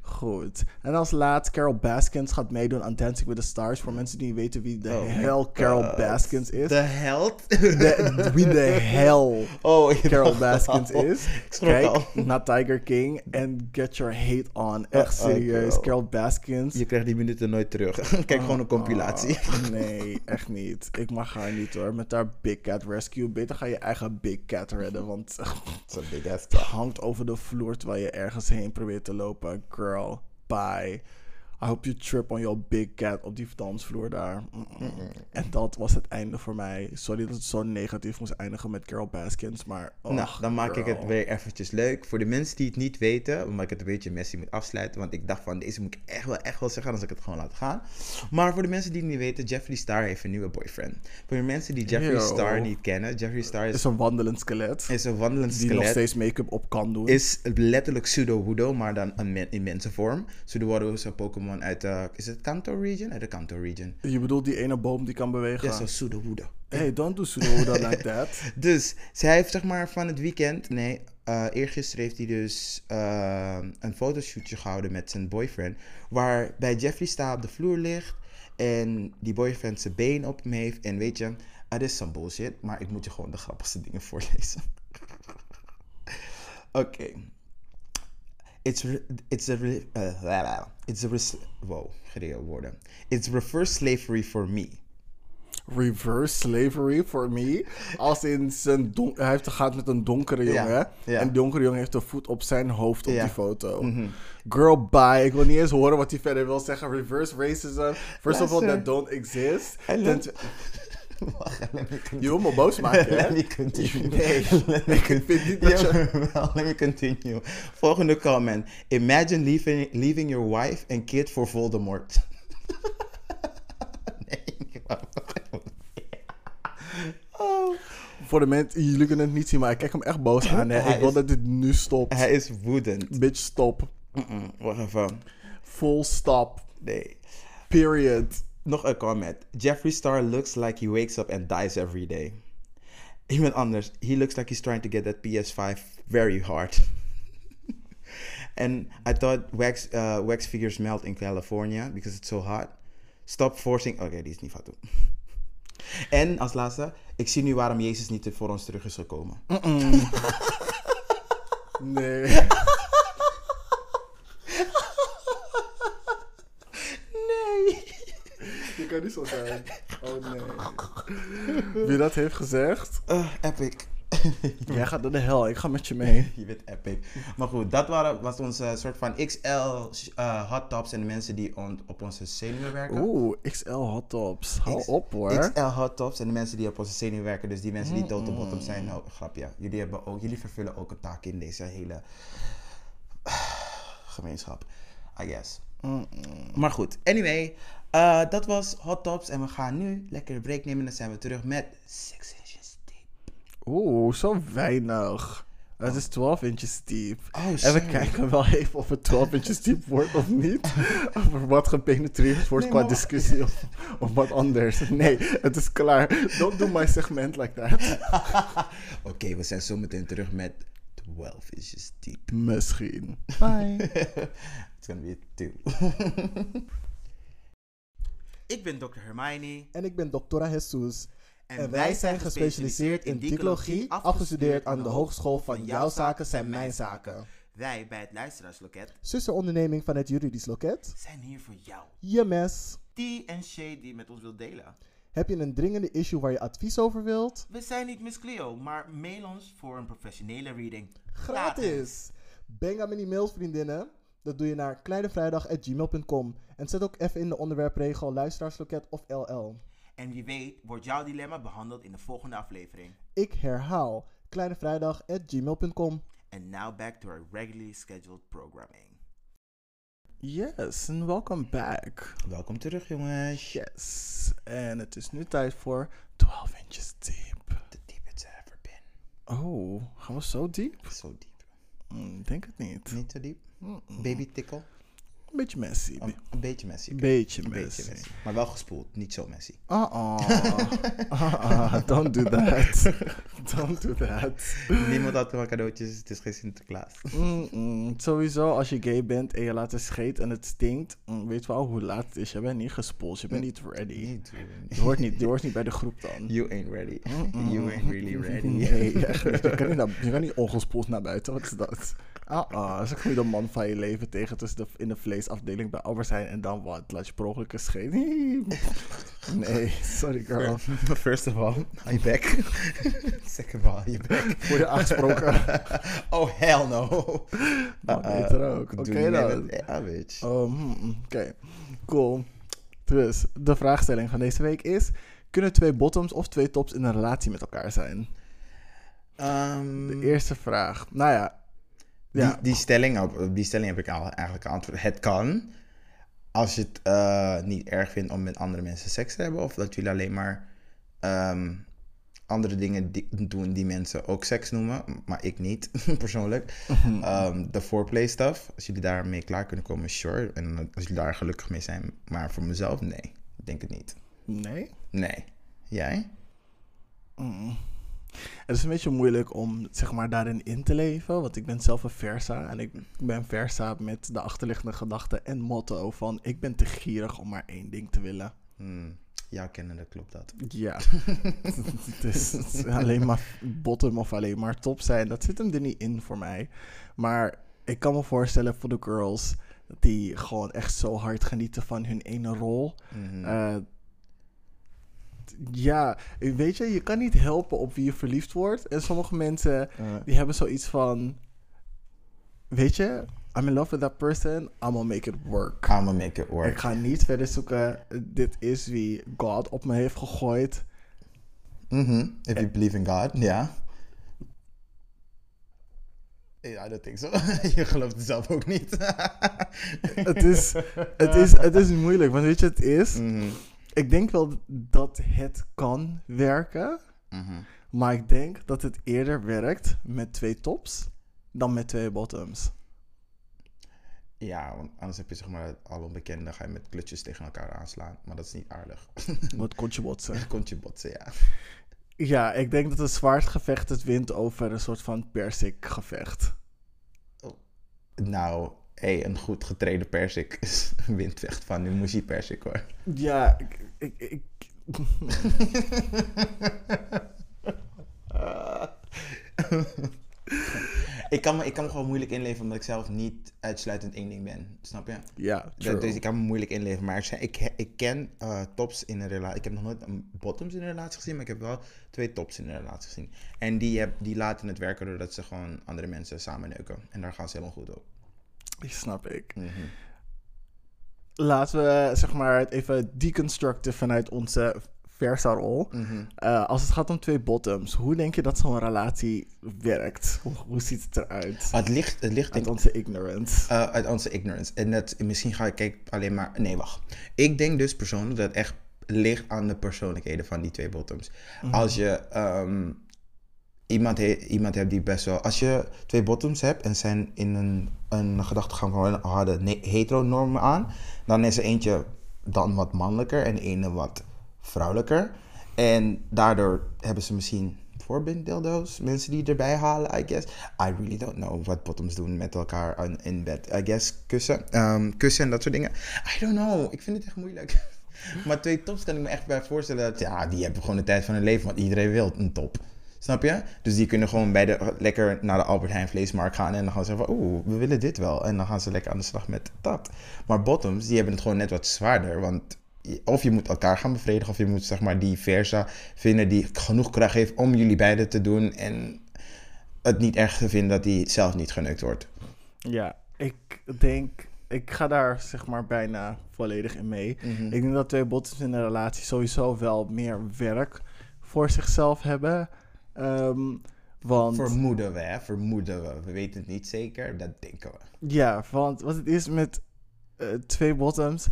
Goed. En als laat, Carol Baskins gaat meedoen aan Dancing with the Stars. Voor mensen die niet weten wie de
Oh
hel Carol
God.
Baskins is.
De held?
De- wie de hel
Oh,
Carol Baskins is. Kijk naar Tiger King en Get Your Hate On. Echt
Uh-oh,
serieus.
girl.
Carol Baskins.
Je krijgt die minuten nooit terug. Kijk gewoon een compilatie.
Oh, nee, echt niet. Ik mag haar niet hoor. Met haar Big Cat Rescue. Beter ga je eigen Big Cat redden. Want het hangt over de vloer terwijl je ergens heen probeert te lopen. Girl, bye. I hope you trip on your big cat op die dansvloer daar. Mm-mm. En dat was het einde voor mij. Sorry dat het zo negatief moest eindigen met Carol Baskins, maar...
nou, dan maak ik het weer eventjes leuk. Voor de mensen die het niet weten, omdat ik het een beetje messy moet afsluiten. Want ik dacht van, deze moet ik echt wel, echt wel zeggen, anders ik het gewoon laat gaan. Maar voor de mensen die het niet weten, Jeffree Star heeft een nieuwe boyfriend. Voor de mensen die Jeffree. Star niet kennen, Jeffree Star
is
is,
een wandelend skelet.
is een wandelend
die nog
skelet.
steeds make-up op kan doen.
Is letterlijk pseudo-Wudo, maar dan een in mensenvorm. Pseudo-Wudo is een Pokémon uit de, is het Kanto region? Uit de Kanto region.
Je bedoelt die ene boom die kan bewegen?
Ja, zo pseudo-Wudo.
Hey, don't do pseudo like that.
Dus zij heeft zeg maar van het weekend, nee, eh eergisteren heeft hij dus eh, een fotoshootje gehouden met zijn boyfriend. Waarbij Jeffree Star op de vloer ligt en die boyfriend zijn been op hem heeft. En weet je, het is some bullshit, maar ik moet je gewoon de grappigste dingen voorlezen. Oké. It's, re- it's a, re- it's a, res- wow, gereden woorden. It's reverse slavery for me.
Reverse slavery for me. Als in zijn don- hij heeft gaat met een donkere jongen.
ja.
En de donkere jongen heeft een voet op zijn hoofd op die foto.
Mhm.
Girl, bye. Ik wil niet eens horen wat hij verder wil zeggen. Reverse racism. First of all, that don't exist.
Wacht, let me continue.
Je wil me boos maken, hè?
Let me continue.
Nee,
Let me. Jawel, let me continue. Volgende comment. Imagine leaving, leaving your wife and kid for Voldemort. nee, oh.
Voor de mensen, jullie kunnen het niet zien, maar ik kijk hem echt boos aan. Hè?
Hij
Ik wil
is-
dat dit nu stopt.
Hij is woedend.
Bitch, stop.
Mm-mm, Wacht even.
Full stop.
Nee.
Period.
Nog een comment. Jeffree Star looks like he wakes up and dies every day. Iemand anders. He looks like he's trying to get that PS5 very hard. and I thought wax, uh, wax figures melt in California because it's so hot. Stop forcing... Oké, die is niet fout. En als laatste. Ik zie nu waarom Jezus niet voor ons terug is gekomen.
Nee. Kan niet zo zijn. Oh nee. Wie dat heeft gezegd,
Uh, epic.
jij gaat naar de hel. Ik ga met je mee.
Je bent epic. Maar goed, dat waren, was onze soort van XL uh, hot tops en de mensen die on- op onze zenuwen werken.
Oeh, XL hot tops. Hou
X-
op hoor.
XL hot tops en de mensen die op onze zenuwen werken. Dus die mensen die tot de bottom zijn. Nou, grapje. Jullie, hebben ook, jullie vervullen ook een taak in deze hele gemeenschap. I guess. Maar goed, anyway. Eh, dat was hot tops en we gaan nu lekker een break nemen. En dan zijn we terug met Six Inches Deep.
Oeh, zo weinig. Het is 12 inches diep.
Oh,
en we kijken wel even of het 12 inches diep wordt of niet. Over wat gepenetreerd wordt
Nee,
qua
maar-
discussie of, of wat anders. Nee, het is klaar. Don't do my segment like that.
Oké, we zijn zo meteen terug met 12 Inches Deep.
Misschien. Bye.
It's gonna be two. Ik ben Dr. Hermione.
En ik ben Doctora Jesus. En wij zijn gespecialiseerd in dicologie, afgestudeerd aan de Hogeschool van Jouw Zaken zijn Mijn Zaken.
Wij bij het Luisteraarsloket
Zusteronderneming van het Juridisch Loket.
zijn hier voor jou.
Je mes.
Die en Shay die met ons wil delen.
Heb je een dringende issue waar je advies over wilt?
We zijn niet Miss Cleo, maar mail ons voor een professionele reading.
Gratis! Aan me die mails, vriendinnen. Dat doe je naar kleinevrijdag.gmail.com. En zet ook even in de onderwerpregel luisteraarsloket of LL.
En wie weet wordt jouw dilemma behandeld in de volgende aflevering.
Ik herhaal kleinevrijdag.gmail.com.
And now back to our regularly scheduled programming.
Yes, and welcome back.
Welkom terug jongens.
Yes, en het is nu tijd voor 12 inches deep.
The deep it's ever been.
Oh, gaan we zo diep?
So deep.
Mm, denk het niet.
Niet te diep. Baby tickle.
Een beetje messy.
Een, een beetje messy.
Beetje
Een
messy.
beetje messy. Maar wel gespoeld, niet zo messy.
Uh-uh. Uh-uh. Don't do that. Don't do that.
Niemand had maar cadeautjes, het is geen Sinterklaas.
Mm-mm. Sowieso, als je gay bent en je laat een scheet en het stinkt, mm, weet wel hoe laat het is. Je bent niet gespoeld, je bent niet ready.
Niet
Je hoort niet, je hoort niet bij de groep dan.
You ain't ready. You ain't really ready.
Nee, echt niet. je, kan niet naar- je kan niet ongespoeld naar buiten. Wat is dat? Ah, ah. Zo kom je de man van je leven tegen tussen de, in de vleesafdeling bij Albert Heijn en dan wat? Laat je per ongeluk een scheet? Nee, sorry girl.
First of all, I'm back. Second of all, you're back.
Word je aangesproken?
Oh, hell no.
Er ook. Oké dan.
Ja, bitch.
Oh, hmm, Oké, cool. Dus, de vraagstelling van deze week is... Kunnen twee bottoms of twee tops in een relatie met elkaar zijn?
Ehm,
De eerste vraag. Nou ja.
Die,
Ja,
die, stelling, op die stelling heb ik al eigenlijk geantwoord. Het kan. Als je het eh, niet erg vindt om met andere mensen seks te hebben. Of dat jullie alleen maar ehm, andere dingen di- doen die mensen ook seks noemen. Maar ik niet, persoonlijk. Ehm, De foreplay stuff. Als jullie daarmee klaar kunnen komen, sure. En als jullie daar gelukkig mee zijn. Maar voor mezelf, nee. Ik denk het niet.
nee.
Nee. Jij?
Mm. Het is een beetje moeilijk om zeg maar daarin in te leven, want ik ben zelf een versa en ik ben versa met de achterliggende gedachte en motto van ik ben te gierig om maar één ding te willen.
Hmm. Ja, kennende klopt dat.
Ja, dus alleen maar bottom of alleen maar top zijn, dat zit hem er niet in voor mij. Maar ik kan me voorstellen voor de girls die gewoon echt zo hard genieten van hun ene rol.
Mhm.
Eh, ja, weet je, je kan niet helpen op wie je verliefd wordt. En sommige mensen,
Eh,
die hebben zoiets van... Weet je, I'm in love with that person, I'm gonna make it work.
I'ma make it work.
Ik ga niet verder zoeken. Dit is wie God op me heeft gegooid.
Mhm. If you believe in God, ja. Ja, dat denk ik zo. Je gelooft het zelf ook niet.
Het is, het, is, het is moeilijk, want weet je, het is...
Mhm.
Ik denk wel dat het kan werken,
Mhm.
maar ik denk dat het eerder werkt met twee tops dan met twee bottoms.
Ja, want anders heb je zeg maar al onbekende, ga je met klutjes tegen elkaar aanslaan. Maar dat is niet aardig.
Wat kon je botsen?
Dan komt je botsen, ja.
Ja, ik denk dat een zwaardgevecht het wint over een soort van persikgevecht.
Nou, hé, een goed getreden persik is- wint echt van de mushi persik hoor.
Ja, ik... ik, ik
ik, kan me, ik kan me gewoon moeilijk inleven omdat ik zelf niet uitsluitend één ding ben. Snap je?
ja, true.
Dus ik kan me moeilijk inleven. Maar ik, ik ken eh, tops in een relatie. Ik heb nog nooit een bottoms in een relatie gezien, maar ik heb wel twee tops in een relatie gezien. En die, heb, die laten het werken doordat ze gewoon andere mensen samen neuken. En daar gaan ze helemaal goed op.
Die snap ik.
Mhm.
Laten we zeg maar het even deconstructen vanuit onze Versa-rol.
Mhm.
Eh, als het gaat om twee bottoms, hoe denk je dat zo'n relatie werkt? Hoe, hoe ziet het eruit?
Het ligt, het ligt
Uit onze ignorance.
Eh, uit onze ignorance. En dat, misschien ga ik kijken alleen maar... Nee, wacht. Ik denk dus persoonlijk dat het echt ligt aan de persoonlijkheden van die twee bottoms. Als je ehm, iemand, he- iemand die best wel... Als je twee bottoms hebt en zijn in een, een gedachtegang van hadden ne- heteronormen aan... dan is er eentje dan wat mannelijker en de ene wat vrouwelijker. En daardoor hebben ze misschien voorbeelddildo's, mensen die erbij halen, I guess. I really don't know wat bottoms doen met elkaar in bed. I guess kussen, ehm, kussen en dat soort dingen. I don't know, ik vind het echt moeilijk. maar twee tops kan ik me echt bij voorstellen dat, ja, die hebben gewoon de tijd van hun leven, want iedereen wil een top. Snap je? Dus die kunnen gewoon bij de, lekker naar de Albert Heijn vleesmarkt gaan en dan gaan ze van, oeh, we willen dit wel. En dan gaan ze lekker aan de slag met dat. Maar bottoms, die hebben het gewoon net wat zwaarder, want of je moet elkaar gaan bevredigen, of je moet zeg maar die versa vinden die genoeg kracht heeft om jullie beiden te doen en het niet erg te vinden dat die zelf niet geneukt wordt.
Ja, ik denk, ik ga daar zeg maar bijna volledig in mee.
Mhm.
Ik denk dat twee bottoms in een relatie sowieso wel meer werk voor zichzelf hebben. Ehm, want
Vermoeden we, hè? Vermoeden we. We weten het niet zeker, dat denken we.
ja, want wat het is met eh, twee bottoms,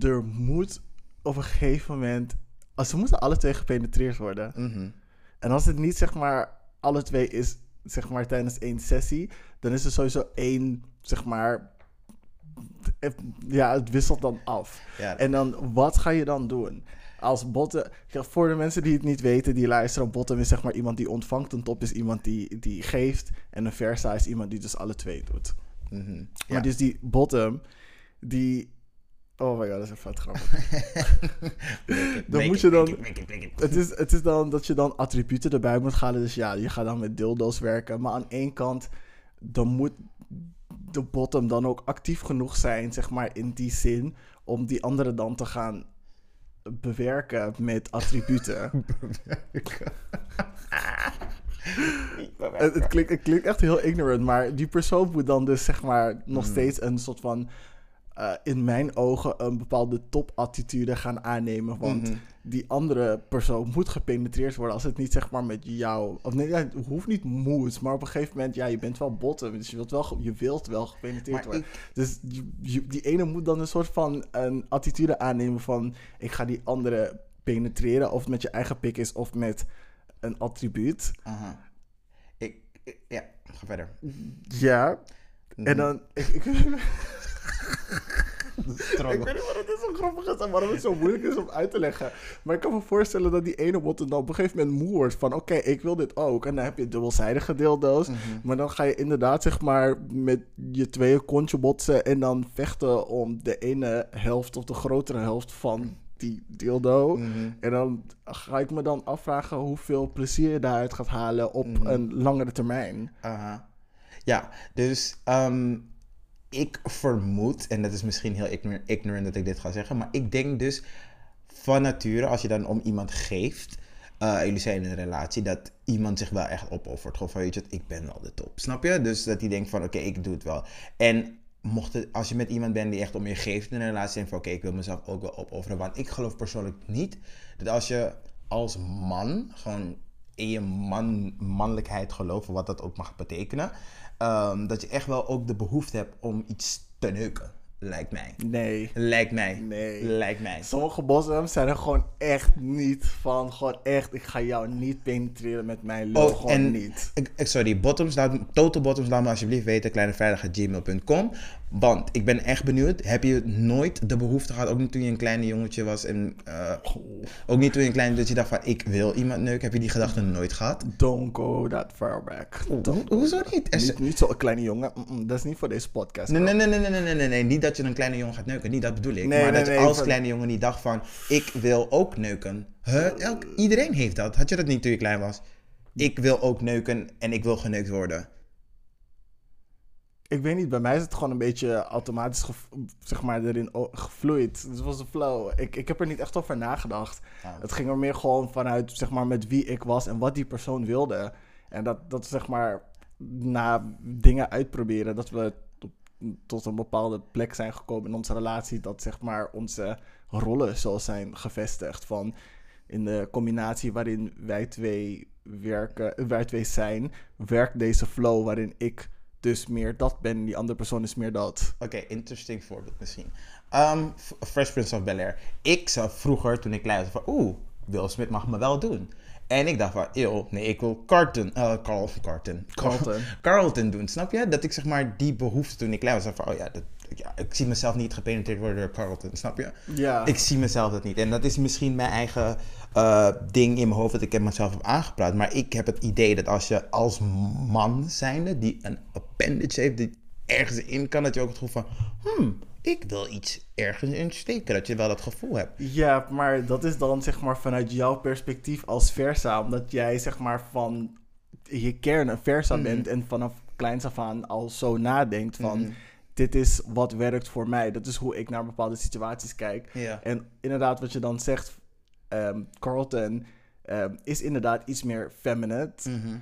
er moet op een gegeven moment, als ze moeten alle twee gepenetreerd worden.
Mhm.
En als het niet zeg maar alle twee is, zeg maar tijdens één sessie, dan is er sowieso één, zeg maar, ja, het wisselt dan af.
Ja,
En dan, wat ga je dan doen? Als botten, ja, voor de mensen die het niet weten, die luisteren, bottom is zeg maar iemand die ontvangt, een top is iemand die, die geeft, en een versa is iemand die dus alle twee doet.
mhm. Ja.
Maar dus die bottom, die, oh my god, dat is even vet grappig. Dan
make
moet
it,
je dan-
make it, make it, make it.
Het is, het is dan dat je dan attributen erbij moet halen. Dus ja, je gaat dan met dildo's werken. Maar aan één kant, dan moet de bottom dan ook actief genoeg zijn, zeg maar, in die zin, om die andere dan te gaan bewerken met attributen. het, het, klinkt, het klinkt echt heel ignorant, maar die persoon moet dan dus, zeg maar, nog steeds een soort van, eh, in mijn ogen, een bepaalde topattitude gaan aannemen. Want
Mhm.
Die andere persoon moet gepenetreerd worden als het niet zeg maar met jou. Of nee, ja, het hoeft niet moet, maar op een gegeven moment, ja, je bent wel bottom, dus je wilt wel, je wilt wel gepenetreerd
Maar
worden. Dus die ene moet dan een soort van een attitude aannemen van ik ga die andere penetreren, of het met je eigen pik is of met een attribuut.
Aha. Ik, ik- ja, ga verder.
Ja. En dan. Ik, ik, ik weet niet wat het zo grappig is en waarom het zo moeilijk is om uit te leggen. Maar ik kan me voorstellen dat die ene bot dan op een gegeven moment moe wordt van oké, ik wil dit ook. En dan heb je dubbelzijdige deeldoos.
Mhm.
Maar dan ga je inderdaad zeg maar met je tweeën kontje botsen en dan vechten om de ene helft of de grotere helft van die dildo.
Mhm.
En dan ga ik me dan afvragen hoeveel plezier je daaruit gaat halen op
Mhm.
een langere termijn.
Aha. Ja, dus ehm, ik vermoed, en dat is misschien heel ignor- ignorant dat ik dit ga zeggen, maar ik denk dus van nature, als je dan om iemand geeft, eh, jullie zijn in een relatie, dat iemand zich wel echt opoffert. Gewoon van, weet je wat, ik ben wel de top. Snap je? Dus dat die denkt van, oké, ik doe het wel. En mocht het, als je met iemand bent die echt om je geeft in een relatie, denk van, oké, ik wil mezelf ook wel opofferen. Want ik geloof persoonlijk niet dat als je als man, gewoon in je man, mannelijkheid geloven, wat dat ook mag betekenen, ehm, dat je echt wel ook de behoefte hebt om iets te neuken. Lijkt mij.
Nee.
Lijkt mij.
Nee.
Lijkt mij.
Sommige bossems zijn er gewoon echt niet van. Gewoon echt, ik ga jou niet penetreren met mijn lul.
Oh,
gewoon
en
niet.
ik- sorry, bottoms, laat, total bottoms, laat me alsjeblieft weten, kleineveilig.gmail.com. Want ik ben echt benieuwd, heb je nooit de behoefte gehad, ook niet toen je een kleine jongetje was en eh, ook niet toen je een klein, dat je dacht van, ik wil iemand neuken, heb je die gedachte nooit gehad?
Don't go that far back.
Ho- Hoezo niet? Is-
Niet, niet zo'n kleine jongen. Dat is niet voor deze podcast.
Nee, nee, nee, nee, nee, nee, nee, nee, niet dat je een kleine jongen gaat neuken, niet dat bedoel ik.
Nee,
maar
nee,
dat je als kleine jongen niet dacht van, ik wil ook neuken. Huh? Elk, iedereen heeft dat. Had je dat niet toen je klein was? Ik wil ook neuken en ik wil geneukt worden.
Ik weet niet, bij mij is het gewoon een beetje automatisch zeg maar, erin gevloeid. Dus het was een flow. Ik, ik heb er niet echt over nagedacht.
Ja.
Het ging er meer gewoon vanuit zeg maar, met wie ik was en wat die persoon wilde. En dat, dat zeg maar, na dingen uitproberen, dat we tot, tot een bepaalde plek zijn gekomen in onze relatie. Dat zeg maar onze rollen zo zijn gevestigd. Van in de combinatie waarin wij twee werken, wij twee zijn, werkt deze flow waarin ik dus meer dat ben en die andere persoon is meer dat.
Oké, interesting voorbeeld misschien. Um, Fresh Prince of Bel-Air. Ik zag vroeger, toen ik klein was, van oeh, Will Smith mag me wel doen. En ik dacht van, eeuw, nee, ik wil Carlton, Carl, Carlton,
Carlton.
Carlton doen, snap je? Dat ik zeg maar die behoefte toen ik klein was, van, oh ja, dat, ja, ik zie mezelf niet gepenetreerd worden door Carlton, snap je?
Ja.
Ik zie mezelf dat niet. En dat is misschien mijn eigen eh, ding in mijn hoofd dat ik heb mezelf heb aangepraat. Maar ik heb het idee dat als je als man zijnde, die een appendage heeft, die ergens in kan, dat je ook het gevoel van, hmm, ik wil iets ergens in steken. Dat je wel dat gevoel hebt.
Ja, maar dat is dan zeg maar vanuit jouw perspectief als versa. Omdat jij zeg maar van je kern een versa bent en vanaf kleins af aan al zo nadenkt van...
Mhm.
Dit is wat werkt voor mij. Dat is hoe ik naar bepaalde situaties kijk.
Ja.
En inderdaad, wat je dan zegt, ehm, Carlton ehm, is inderdaad iets meer feminine.
Mhm.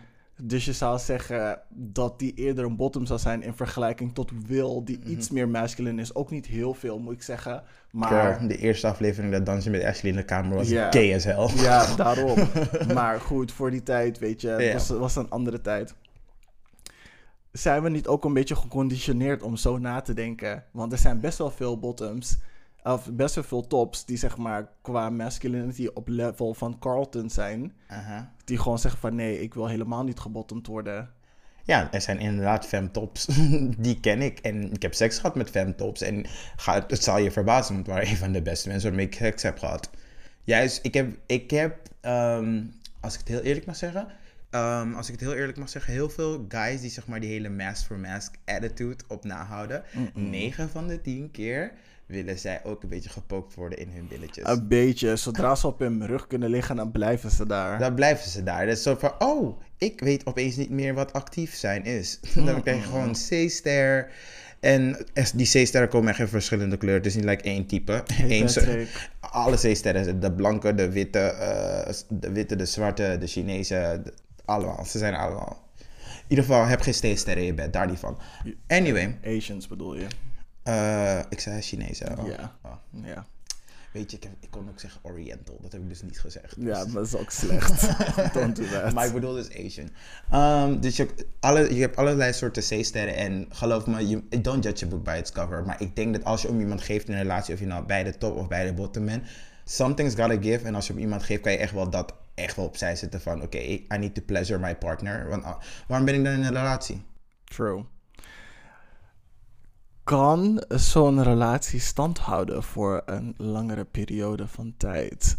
Dus je zou zeggen dat die eerder een bottom zou zijn in vergelijking tot Will, die iets meer masculine is. Ook niet heel veel, moet ik zeggen. Maar
de eerste aflevering dat Dansje met Ashley in de kamer was
Ja.
gay as hell.
ja, daarom. maar goed, voor die tijd, weet je,
Ja.
was, was een andere tijd. Zijn we niet ook een beetje geconditioneerd om zo na te denken? Want er zijn best wel veel bottoms, of best wel veel tops, die zeg maar qua masculinity op level van Carlton zijn. Die gewoon zeggen van nee, ik wil helemaal niet gebottomd worden.
Ja, er zijn inderdaad femtops. Die ken ik. En ik heb seks gehad met femtops. En ga, het zal je verbazen, want het waren een van de beste mensen waarmee ik seks heb gehad. Juist, ik heb, ik heb ehm, als ik het heel eerlijk mag zeggen... ehm, als ik het heel eerlijk mag zeggen, heel veel guys die zeg maar die hele mask for mask attitude op nahouden. 9 van de 10 keer willen zij ook een beetje gepookt worden in hun billetjes.
Een beetje. Zodra ze op hun rug kunnen liggen, dan blijven ze daar.
Dan blijven ze daar. Dat is zo van, oh, ik weet opeens niet meer wat actief zijn is. Dan krijg je gewoon C-ster. En die C-sterren komen echt in verschillende kleuren. Het is niet like één type. Eén alle C-sterren, de blanke, de witte, eh, de witte, de zwarte, de Chinese, de- allemaal. Ze zijn allemaal. In ieder geval, heb geen C-sterren in je bed, daar niet van. Anyway,
Asians bedoel je?
Eh, ik zei Chinese. oh.
Ja.
Oh.
Ja.
Weet je, ik, heb- ik kon ook zeggen Oriental. Dat heb ik dus niet gezegd.
Ja, dat is ook slecht. Don't do that.
Maar ik bedoel dus Asian. Ehm, dus je, alle, je hebt allerlei soorten C-sterren. En geloof me, don't judge a book by its cover. Maar ik denk dat als je om iemand geeft in een relatie, of je nou bij de top of bij de bottom bent, something's gotta give. En als je om iemand geeft, kan je echt wel dat echt wel opzij zetten van, oké, I need to pleasure my partner. Want ah, waarom ben ik dan in een relatie?
True. Kan zo'n relatie stand houden voor een langere periode van tijd?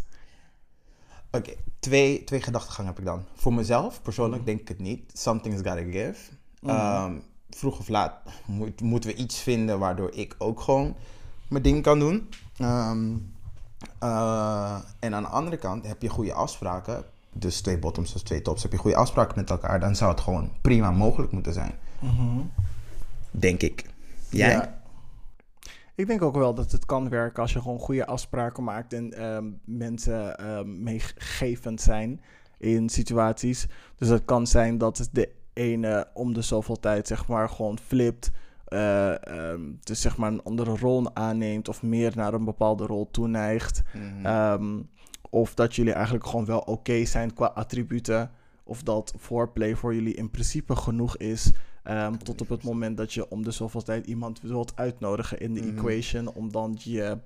Oké, twee, twee gedachtegangen heb ik dan. Voor mezelf, persoonlijk, denk ik het niet. Something's gotta give. Ehm, vroeg of laat moet, moeten we iets vinden waardoor ik ook gewoon mijn ding kan doen. Ehm, eh, en aan de andere kant heb je goede afspraken. Dus twee bottoms, dus twee tops. Heb je goede afspraken met elkaar, dan zou het gewoon prima mogelijk moeten zijn. Denk ik. Jij?
Ja. Ik denk ook wel dat het kan werken als je gewoon goede afspraken maakt en ehm, mensen ehm, meegevend zijn in situaties. Dus het kan zijn dat de ene om de zoveel tijd zeg maar gewoon flipt. eh, ehm, dus zeg maar een andere rol aanneemt of meer naar een bepaalde rol toeneigt. Ehm, Of dat jullie eigenlijk gewoon wel oké zijn qua attributen. Of dat foreplay voor jullie in principe genoeg is. Ehm, tot op het moment dat je om de zoveel tijd iemand wilt uitnodigen in de
Mhm.
equation. Om dan je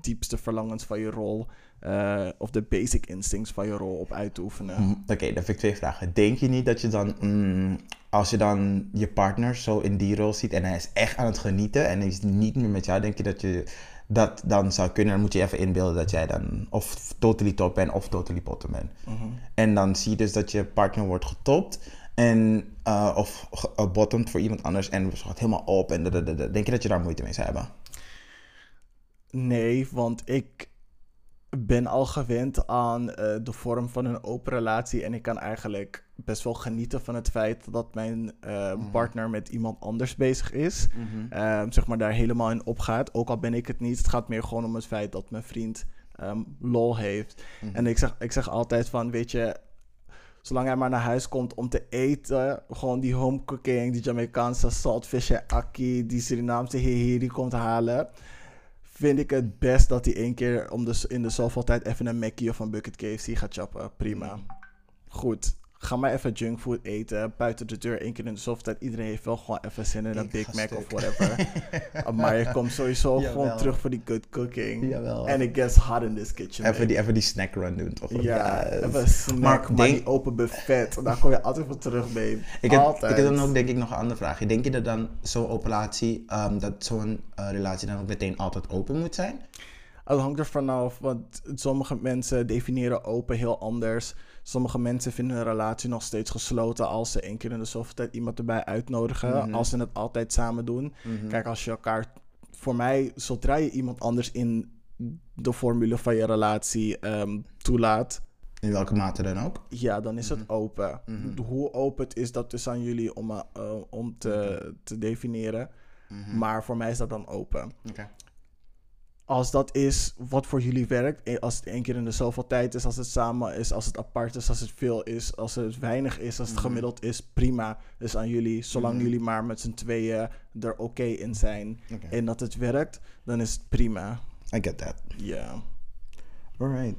diepste verlangens van je rol. eh, of de basic instincts van je rol op uit te oefenen.
Hm, Oké, dan heb ik twee vragen. Denk je niet dat je dan, mm, als je dan je partner zo in die rol ziet en hij is echt aan het genieten en hij is niet meer met jou, denk je dat je dat dan zou kunnen? Dan moet je even inbeelden dat jij dan of totally top bent of totally bottom bent.
Mhm.
En dan zie je dus dat je partner wordt getopt en, uh, of uh, bottomed voor iemand anders en het gaat helemaal op. En dadadada. denk je dat je daar moeite mee zou hebben?
Nee, want ik ben al gewend aan eh, de vorm van een open relatie. En ik kan eigenlijk best wel genieten van het feit dat mijn eh, partner met iemand anders bezig is. Ehm, zeg maar daar helemaal in opgaat. Ook al ben ik het niet. Het gaat meer gewoon om het feit dat mijn vriend ehm, lol heeft. En ik zeg, ik zeg altijd van, weet je... Zolang hij maar naar huis komt om te eten, gewoon die home cooking, die Jamaicaanse saltfish en akki, die Surinaamse heer die komt halen, vind ik het best dat hij één keer om de, in de zoveel tijd even een Mackie of een Bucket KFC gaat chappen. Prima. Goed. Ga maar even junkfood eten. Buiten de deur één keer in de zoveel tijd. Iedereen heeft wel gewoon even zin in een Big Mac
stuk.
of whatever. maar je komt sowieso gewoon terug voor die good cooking.
Jawel.
And it gets hot in this kitchen.
Even die, even die snack run doen, toch?
Ja, even snack,
Maar
maar,
denk-
die open buffet. Daar kom je altijd voor terug, babe.
Ik heb,
altijd.
ik heb dan ook denk ik nog een andere vraag. Denk je dat dan zo'n open relatie, ehm, dat zo'n eh, relatie dan ook meteen altijd open moet zijn?
Het hangt er vanaf, want sommige mensen definiëren open heel anders. Sommige mensen vinden een relatie nog steeds gesloten als ze één keer in de zoveel tijd iemand erbij uitnodigen.
Mhm.
Als ze het altijd samen doen. Kijk, als je elkaar. Voor mij, zodra je iemand anders in de formule van je relatie ehm, toelaat,
In welke mate dan ook?
ja, dan is
Mhm.
het open. Hoe open het is, dat is aan jullie om, eh, om te, te definiëren.
Mhm.
Maar voor mij is dat dan open.
Oké.
Als dat is wat voor jullie werkt, eh, als het één keer in de zoveel tijd is, als het samen is, als het apart is, als het veel is, als het weinig is, als het
Mhm.
gemiddeld is, prima. is aan jullie. Zolang
Mhm.
jullie maar met z'n tweeën er oké in zijn en dat het werkt, dan is het prima.
I get that.
Ja.
Alright.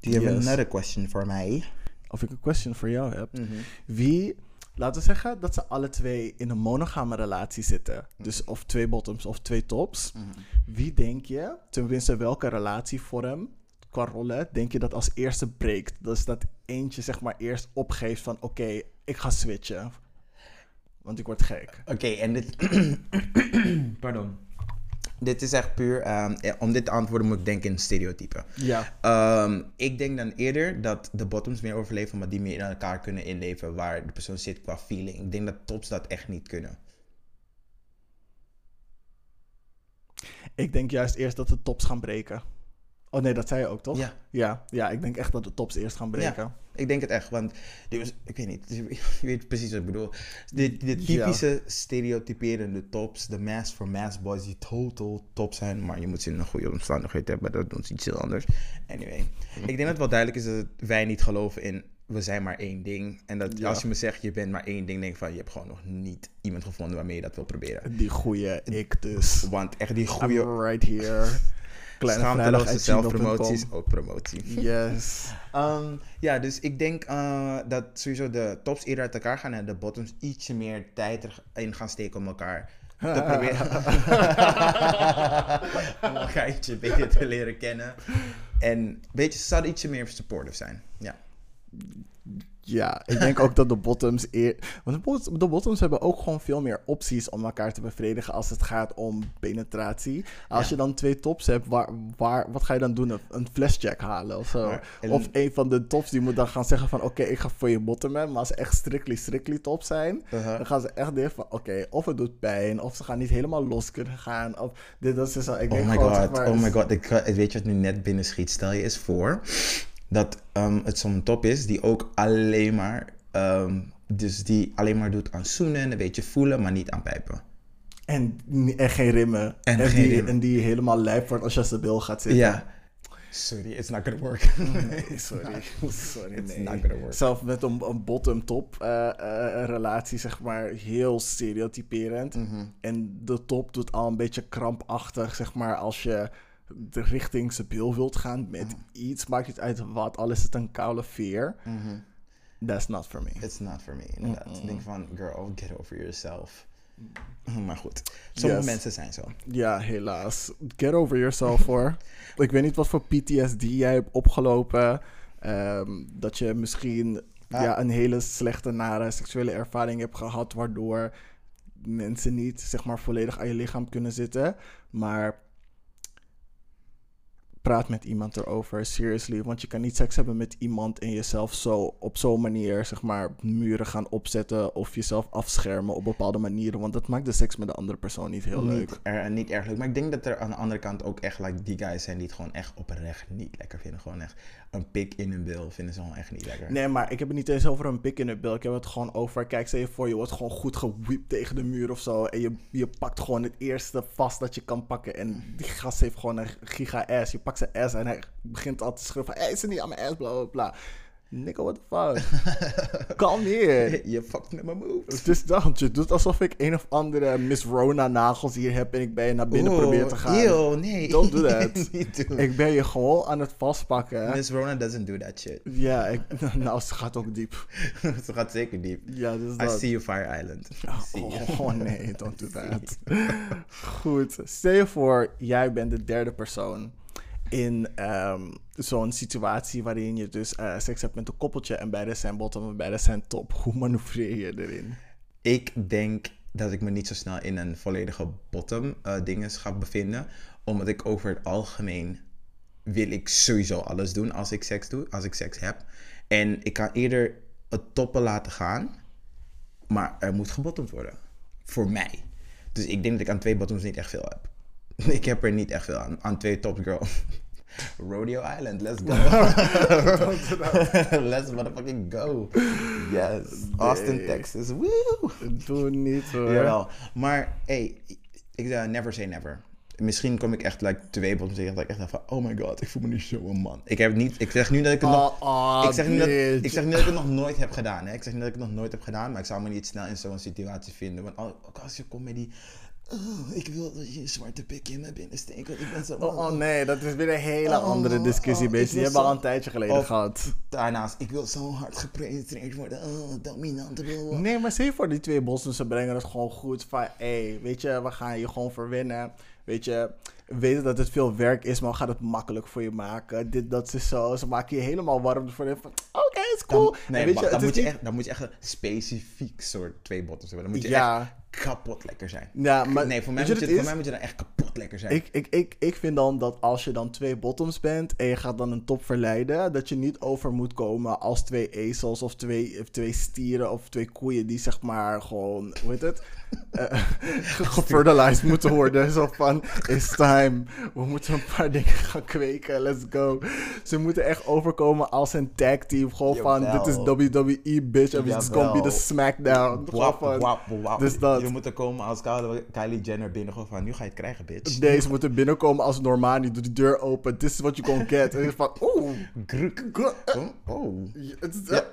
Do you have
Yes.
another question for mij?
Of ik een question voor jou heb.
Mhm.
Wie, laten we zeggen dat ze alle twee in een monogame relatie zitten. Dus of twee bottoms of twee tops.
Mhm.
Wie denk je, tenminste welke relatievorm qua rollen, denk je dat als eerste breekt? Dus dat eentje zeg maar eerst opgeeft van oké, ik ga switchen. Want ik word gek.
Oké, en dit... Pardon. Dit is echt puur... ehm, eh, om dit te antwoorden moet ik denken in stereotypen.
Ja.
Ehm, ik denk dan eerder dat de bottoms meer overleven, maar die meer in elkaar kunnen inleven waar de persoon zit qua feeling. Ik denk dat tops dat echt niet kunnen.
Ik denk juist eerst dat de tops gaan breken. Oh nee, dat zei je ook toch?
Ja.
Ja, ja ik denk echt dat de tops eerst gaan breken.
Ja, ik denk het echt, want dit was, ik weet niet, je weet precies wat ik bedoel. De, de typische stereotyperende tops, de mass for mass boys die total top zijn, maar je moet ze in een goede omstandigheid hebben, dat doen ze iets heel anders. Anyway, ik denk dat het wel duidelijk is dat wij niet geloven in we zijn maar één ding. En dat
Ja.
als je me zegt je bent maar één ding, denk ik van je hebt gewoon nog niet iemand gevonden waarmee je dat wil proberen.
Die goeie ik dus.
Want echt die goede
right here. Kleine
schaamteloze
vrijdag@gmail.com.
zelfpromotie is ook promotie.
Yes.
Ehm, ja, dus ik denk eh, dat sowieso de tops eerder uit elkaar gaan en de bottoms ietsje meer tijd erin gaan steken om elkaar te proberen. om elkaar ietsje beter te leren kennen. En een beetje, ze zouden ietsje meer supportive zijn. Ja.
Ja, ik denk ook dat de bottoms eer... Want de bot- de bottoms hebben ook gewoon veel meer opties om elkaar te bevredigen als het gaat om penetratie. Als
Ja.
je dan twee tops hebt, waar, waar, wat ga je dan doen? Een, flashjack halen of zo?
Maar- en-
Of een van de tops die moet dan gaan zeggen van... Oké, ik ga voor je bottomen. Maar als ze echt strictly, strictly top zijn...
Uh-huh.
Dan gaan ze echt denken van... Oké, of het doet pijn. Of ze gaan niet helemaal los kunnen gaan. Of dit, dat is zo. Ik
Oh
denk
my
gewoon, zeg
god, oh my god. Ik, weet je wat nu net binnen schiet? Stel je eens voor dat ehm, het zo'n top is die ook alleen maar, ehm, dus die alleen maar doet aan zoenen en een beetje voelen, maar niet aan pijpen.
En, en geen rimmen.
En
En,
geen
die,
rimmen.
en die helemaal lijp wordt als je bil gaat zitten.
Ja. Sorry, it's not gonna work.
Nee, sorry. Sorry,
It's
nee.
not gonna work.
Zelf met een, een bottom-top eh, eh, relatie, zeg maar, heel stereotyperend.
Mhm.
En de top doet al een beetje krampachtig, zeg maar, als je de richting bil wilt gaan met iets, maakt het uit wat, al is het een koude veer.
Mhm.
That's not for me.
It's not for me, inderdaad. Ik denk van, girl, get over yourself. Maar goed, sommige
Yes.
mensen zijn zo.
Ja, helaas. Get over yourself hoor. Ik weet niet wat voor PTSD jij hebt opgelopen. Ehm, dat je misschien
Ah.
ja, een hele slechte, nare seksuele ervaring hebt gehad. Waardoor mensen niet zeg maar, volledig aan je lichaam kunnen zitten. Maar praat met iemand erover, seriously. Want je kan niet seks hebben met iemand en jezelf zo op zo'n manier, zeg maar, muren gaan opzetten of jezelf afschermen op bepaalde manieren. Want dat maakt de seks met de andere persoon niet heel leuk.
Niet, er, niet erg leuk. Maar ik denk dat er aan de andere kant ook echt like, die guys zijn die het gewoon echt oprecht niet lekker vinden. Gewoon echt een pik in hun bil vinden ze gewoon echt niet lekker.
Nee, maar ik heb het niet eens over een pik in de bil. Ik heb het gewoon over, kijk, stel je voor, je wordt gewoon goed gewiept tegen de muur of zo. En je, je pakt gewoon het eerste vast dat je kan pakken. En die gast heeft gewoon een giga ass. Je pakt zijn ass en hij begint al te schreeuwen van, hé, is er niet aan mijn ass, bla bla bla. Nigga, what the fuck? Kalmeer.
Je fucked met mijn moves.
Het is dat, je doet alsof ik een of andere Miss Rona nagels hier heb en ik ben je naar binnen
Oeh,
probeer te gaan.
eeuw, nee.
Don't do that. Ik ben je gewoon aan het vastpakken.
Miss Rona doesn't do that shit.
Ja, ik, nou, ze gaat ook diep.
Ze gaat zeker diep.
Ja, dus
I
dat.
see you, Fire Island. I you.
Oh, oh, nee, don't do that. Goed, stel je voor, jij bent de derde persoon in ehm, zo'n situatie waarin je dus eh, seks hebt met een koppeltje en beide zijn bottom en beide zijn top. Hoe manoeuvreer je erin?
Ik denk dat ik me niet zo snel in een volledige bottom eh dingen ga bevinden. Omdat ik over het algemeen wil ik sowieso alles doen als ik seks doe, als ik seks heb. En ik kan eerder het toppen laten gaan, maar er moet gebottomd worden. Voor mij. Dus ik denk dat ik aan twee bottoms niet echt veel heb. Ik heb er niet echt veel aan. Aan twee tops, girl. Rodeo Island, let's go. let's motherfucking go. Yes. Austin,
Nee.
Texas. Woo!
Doe niet hoor.
Jawel. Maar, hey, ik zeg never say never. Misschien kom ik echt like, twee tegen dat ik echt dacht van, oh my god, ik voel me nu zo een man. Ik heb niet, ik zeg nu dat ik het nog,
Oh, oh,
ik zeg, nu dat, ik zeg nu dat ik het nog nooit heb gedaan. Hè? Ik zeg nu dat ik het nog nooit heb gedaan, maar ik zou me niet snel in zo'n situatie vinden. Want ook als je die, oh, ik wil dat je een zwarte pik in mijn binnen steekt, want ik ben zo
Oh, oh, nee, dat is weer een hele
Oh,
andere discussie,
oh,
Die hebben we al een tijdje geleden
Of-
gehad.
Daarnaast, ik wil zo hard gepenetreerd worden, oh, dominante wil.
Nee, maar zie je voor die twee bossen, ze brengen het gewoon goed van, hé, weet je, we gaan je gewoon verwinnen. Weet je, we weten dat het veel werk is, maar we gaan het makkelijk voor je maken. Dit, dat is zo. Ze maken je helemaal warm voor je van, oké, is cool.
Dan, nee, dan,
het
moet je echt, dan moet je echt een specifiek soort twee bottoms hebben. Dan moet je
Ja.
echt kapot lekker zijn.
Ja, maar
nee, voor mij, moet je, voor
is?
mij moet je dan echt kapot lekker zijn.
Ik, ik, ik, ik vind dan dat als je dan twee bottoms bent en je gaat dan een top verleiden, dat je niet over moet komen als twee ezels of twee, of twee stieren of twee koeien die zeg maar gewoon, hoe heet het, eh, gefertilized moeten worden. Zo van, it's time, we moeten een paar dingen gaan kweken, let's go. Ze moeten echt overkomen als een tag team, gewoon van, dit is. WWE bitch en it's gonna be the. SmackDown.
Wap, wap, wap.
Dus dat.
Je moet er komen als Kylie Jenner binnen. Gewoon van, nu ga je het krijgen, bitch.
Deze moeten binnenkomen als Normani, doe de deur open, this is what you gonna get. En je van, oeh,
Gruk.
Go-
Oh, oh.
Ja, Het is
Ja.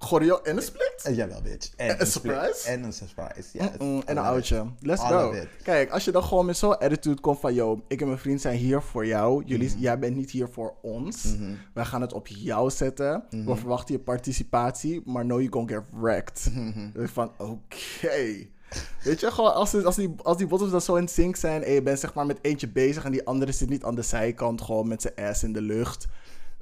Choreo en een split.
Eh, jawel, bitch. En
een surprise?
En een surprise, yes.
Mm, en een oudje. Let's go. Kijk, als je dan gewoon met zo'n attitude komt van... Yo, ik en mijn vriend zijn hier voor jou. Jullie,
Mhm.
Jij bent niet hier voor ons. Wij gaan het op jou zetten.
Mhm.
We verwachten je participatie. Maar no, you gonna get wrecked.
Mhm.
Van, oké. Weet je, gewoon als, die- als, die, als die bottoms dan zo in sync zijn... en je bent zeg maar met eentje bezig... en die andere zit niet aan de zijkant... gewoon met zijn ass in de lucht...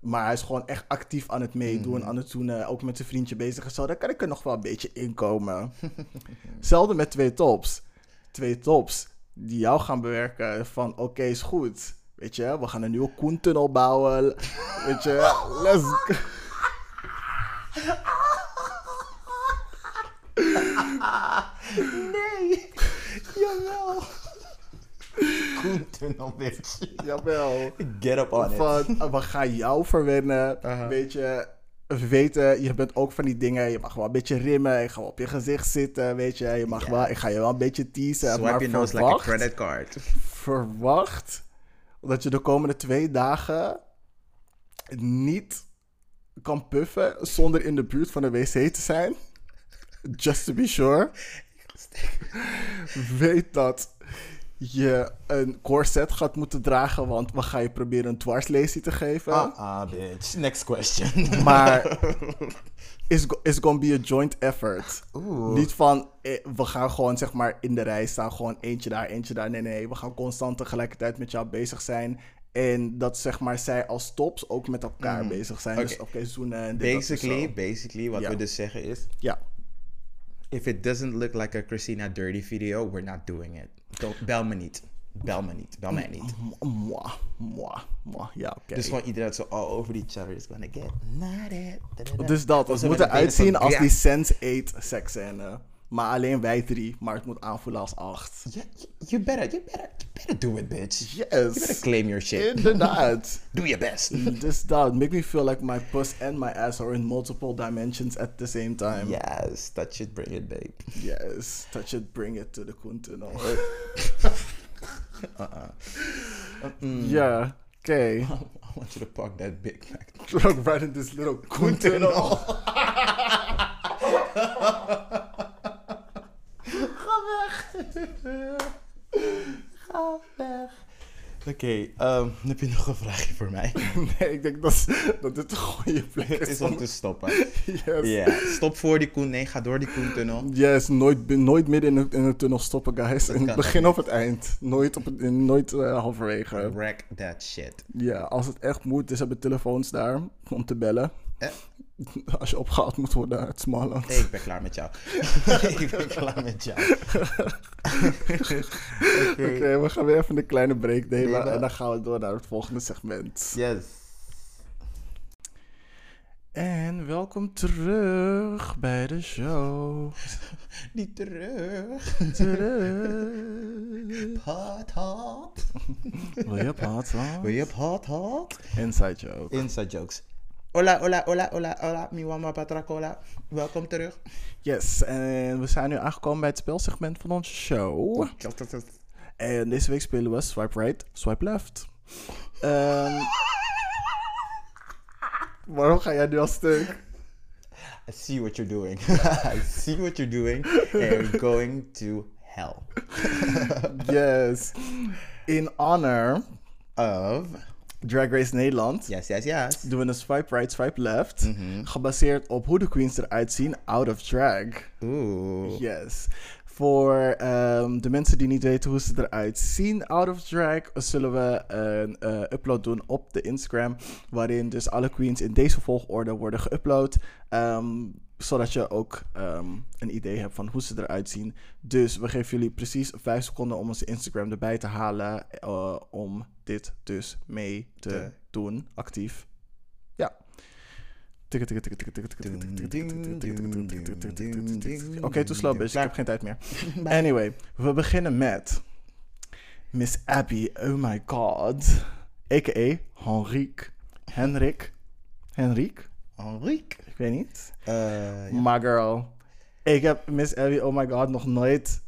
Maar hij is gewoon echt actief aan het meedoen,
Mhm.
aan het doen, ook met zijn vriendje bezig en zo. Dan kan ik er nog wel een beetje in komen. Hetzelfde met twee tops. Twee tops die jou gaan bewerken van oké, is goed. Weet je, we gaan een nieuwe Koentunnel bouwen. Weet je, let's go.
Nee. Jawel. Koentunnel, bitch.
Jawel.
Get up on it.
Van, eh, we gaan jou verwennen. Weet je, we weten, je bent ook van die dingen. Je mag wel een beetje rimmen. Je gaat wel op je gezicht zitten. Weet je, je mag wel, ik ga je wel een beetje teasen.
Swipe
maar
your nose like a credit card.
verwacht dat je de komende twee dagen niet kan puffen zonder in de buurt van de wc te zijn. Just to be sure. Weet dat je een corset gaat moeten dragen, want we gaan je proberen een dwarslazy te geven.
Ah, ah, bitch. Next question.
Maar it's, go- it's gonna be a joint effort. Niet van, eh, we gaan gewoon zeg maar in de rij staan, gewoon eentje daar, eentje daar. Nee, nee, we gaan constant tegelijkertijd met jou bezig zijn. En dat zeg maar zij als tops ook met elkaar bezig zijn. Dus
Oké.
oké, zoenen en dit,
Basically, basically, wat
Ja.
we dus zeggen is...
Ja.
If it doesn't look like a Christina Dirty video, we're not doing it. Don't- bel me niet. Bel me niet. Bel mij niet.
Mwah, mwah, mwah. Ja, oké.
Dus gewoon iedereen zo all over each other is gonna get. Da-da-da.
Dus dat,
Of
het
zo
moet
met de benen
eruit zien
zo-
als die Sense8 seksscène. Maar alleen wij drie, maar het moet aanvoelen als acht.
Ja, you better, you better, you better do it, bitch. You
Yes.
better claim your shit.
Inderdaad.
Do your best.
dus dat, make me feel like my puss and my ass are in multiple dimensions at the same time.
Yes, that should bring it, babe.
Yes, that should bring it to the Koentunnel. Ja, oké.
I want you to park that big.
Drug right in this little Koentunnel. Ga weg. Ga weg.
Oké, ehm, heb je nog een vraagje voor mij?
Nee, ik denk dat, dat dit een goede plek
Het
is.
is om te stoppen.
Yes.
Ja, stop voor die Koen. Nee, ga door die Koentunnel.
Yes, nooit, nooit midden in de, in de tunnel stoppen, guys. In het begin of het eind. Nooit, op het, in- nooit eh, halverwege.
Wreck that shit.
Ja, als het echt moet, dus hebben telefoons daar om te bellen.
Eh?
Als je opgehaald moet worden uit Smalland.
Nee, ik ben klaar met jou. ik ben klaar met jou.
Oké, we gaan weer even een kleine break nemen. En dan gaan we door naar het volgende segment.
Yes.
En welkom terug bij de show.
Niet terug.
Terug.
Hot, hot.
Wil je praat
Wil je hot, hot?
Inside joke.
Inside jokes. Hola, hola, hola, hola, hola. Mi wama patracola. Welkom terug.
Yes, en we zijn nu aangekomen bij het spelsegment van onze show. En deze week spelen we Swipe Right, Swipe Left. Ehm, waarom ga jij nu al stuk?
I see what you're doing. I see what you're doing. And going to hell.
Yes. In honor
Of.
Drag Race Nederland
Yes, yes, yes.
doen we een Swipe Right, Swipe Left. Gebaseerd op hoe de queens eruit zien out of drag.
Oeh.
Yes. Voor ehm, de mensen die niet weten hoe ze eruit zien out of drag, zullen we een eh, upload doen op de Instagram. Waarin dus alle queens in deze volgorde worden geüpload. ehm, zodat je ook een idee hebt van hoe ze eruit zien. Dus we geven jullie precies 5 seconden om onze Instagram erbij te halen. Om dit dus mee te doen, actief. Ja. Oké, okay, too. Ik heb geen tijd meer. Anyway, we beginnen met Miss Abby. Oh my god. A.k.a. Henrique. Henrik. Henrik.
Henrique.
Ik weet niet.
Eh, ja.
My girl. Ik heb Miss Abby, oh my god, nog nooit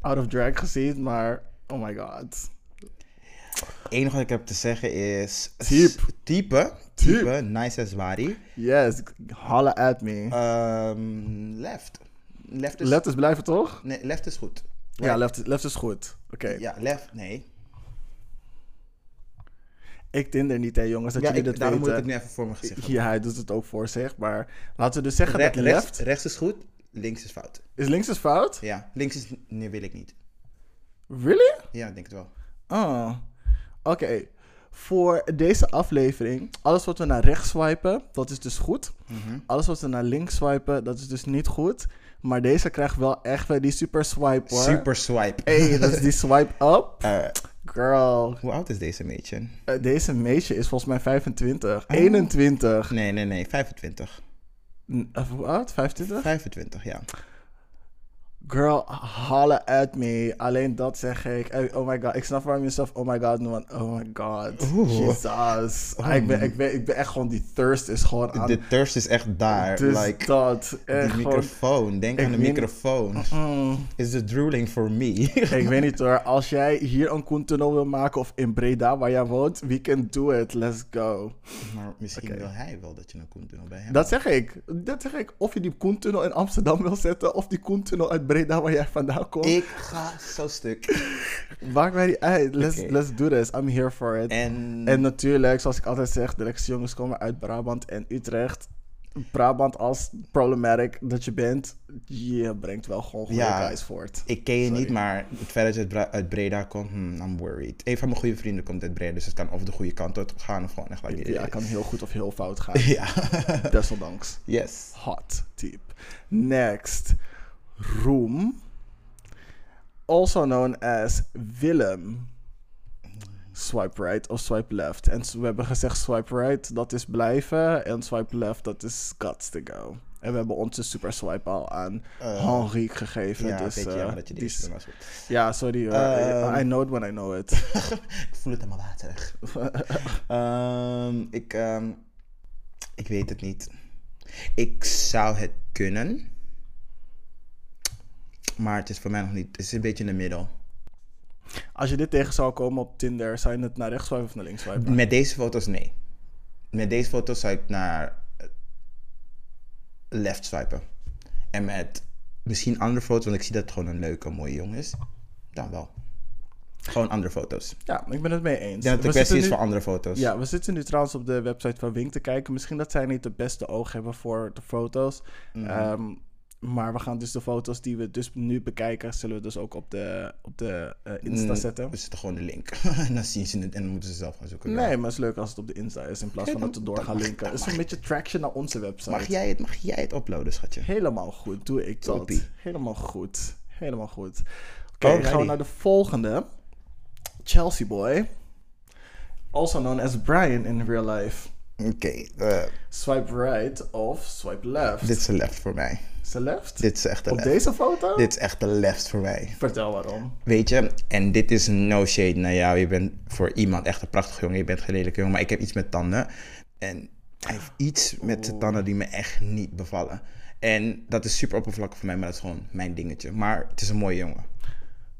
out of drag gezien, maar oh my god.
Het enige wat ik heb te zeggen is...
Type.
Type. Type. Nice as wari.
Yes, holla at me.
Ehm, left. Left is...
Letters blijven toch?
Nee, left is goed.
Ja, left, left is goed. Oké.
Ja, left. Nee.
Ik tinder niet, hè jongens, dat
Ja,
jullie
ik,
dat
daarom moet ik het nu even voor mijn gezicht
Ja, hij doet het ook voor zich, maar laten we dus zeggen
Re-
dat
rechts,
left...
rechts is goed, links is fout.
Is links is fout?
Ja, links is... Nee, wil ik niet.
Really?
Ja, ik denk het wel.
Oh, oké. Voor deze aflevering, alles wat we naar rechts swipen, dat is dus goed.
Mhm.
Alles wat we naar links swipen, dat is dus niet goed. Maar deze krijgt wel echt weer die super swipe hoor.
Super swipe.
Hey, dat is die swipe up.
Eh,
Girl,
hoe oud is deze meisje?
eh, deze meisje is volgens mij 25.
Oh.
21.
Nee, nee, nee. 25.
N- eh, hoe oud? 25?
25, ja.
Girl, holla at me. Alleen dat zeg ik. Oh my god. Ik snap waarom je zelf oh my god noemt. Oh my god.
Oeh.
Jesus. ik, ben, ik, ben, ik ben echt gewoon... Die thirst is gewoon aan...
De thirst is echt daar.
dus
like,
dat.
die
gewoon...
microfoon. Denk aan de microfoon. Is the drooling for me?
ik weet niet hoor. Als jij hier een Koentunnel wil maken of in Breda waar jij woont, we can do it. Let's go.
maar misschien wil hij wel dat je een koentunnel bij hem
Dat zeg ik. Dat zeg ik. Of je die Koentunnel in Amsterdam wil zetten of die Koentunnel uit Breda Breda waar jij vandaan komt.
Ik ga zo stuk.
Maakt mij niet uit. Let's, let's do this. I'm here for it.
En,
En natuurlijk, zoals ik altijd zeg, de lekkerste jongens komen uit Brabant en Utrecht. Brabant als problematic dat je bent, je brengt wel gewoon goede
Ja.
guys voort.
ik ken je
Sorry.
niet, maar het feit dat je uit, Bra- uit Breda komt, hmm, I'm worried. Een van mijn goede vrienden komt uit Breda, dus het kan of de goede kant uit gaan of gewoon echt like,
Ja, kan heel goed of heel fout gaan.
Ja.
Desondanks.
yes.
Hot tip. Next. Roem. Also known as Willem. Swipe right of swipe left. En we hebben gezegd swipe right, dat is blijven. En swipe left, dat is guts to go. En we hebben onze super swipe al aan
Eh,
Henrique gegeven.
Ja,
dus,
weet je,
eh,
dat je
die is
goed.
Ja, sorry hoor.
Ehm.
I know it when I know it.
Ik voel het helemaal waterig. Ehm, ik, ehm, ik weet het niet. Ik zou het kunnen. Maar het is voor mij nog niet. Het is een beetje in de middel.
Als je dit tegen zou komen op Tinder, zou je het naar rechts swipen of naar links swipen?
Met deze foto's nee. Met deze foto's zou ik naar eh, left swipen. En met misschien andere foto's, want ik zie dat het gewoon een leuke, mooie jongen is. Dan wel. Gewoon andere foto's.
Ja, ik ben het mee eens.
denk dat een kwestie is
nu-
voor andere foto's.
Ja, we zitten nu trouwens op de website van Wink te kijken. Misschien dat zij niet de beste oog hebben voor de foto's.
Mhm.
Ehm, maar we gaan dus de foto's die we dus nu bekijken, zullen we dus ook op de, op de eh, Insta
Mm,
zetten.
We zetten gewoon de link. en dan zien ze het en dan moeten ze zelf gaan zoeken.
Nee, maar het is leuk als het op de Insta is in plaats van dat we door gaan linken. Het is een beetje traction naar onze website.
Mag jij, het, mag jij het uploaden, schatje?
Helemaal goed, doe ik dat.
Toppie.
Helemaal goed. Helemaal goed. Oké, gaan
Alrighty.
we naar de volgende. Chelsea Boy. Also known as Brian in real life.
Oké, eh,
Swipe right of swipe left.
dit is left voor mij.
Is left?
Dit is echt een
Op
left.
deze foto?
Dit is echt de left voor mij.
Vertel waarom.
Weet je, en dit is no shade naar jou. Je bent voor iemand echt een prachtige jongen. Je bent geen lelijke jongen, maar ik heb iets met tanden. En hij heeft iets met zijn tanden die me echt niet bevallen. En dat is super oppervlakkig voor mij, maar dat is gewoon mijn dingetje. Maar het is een mooie jongen.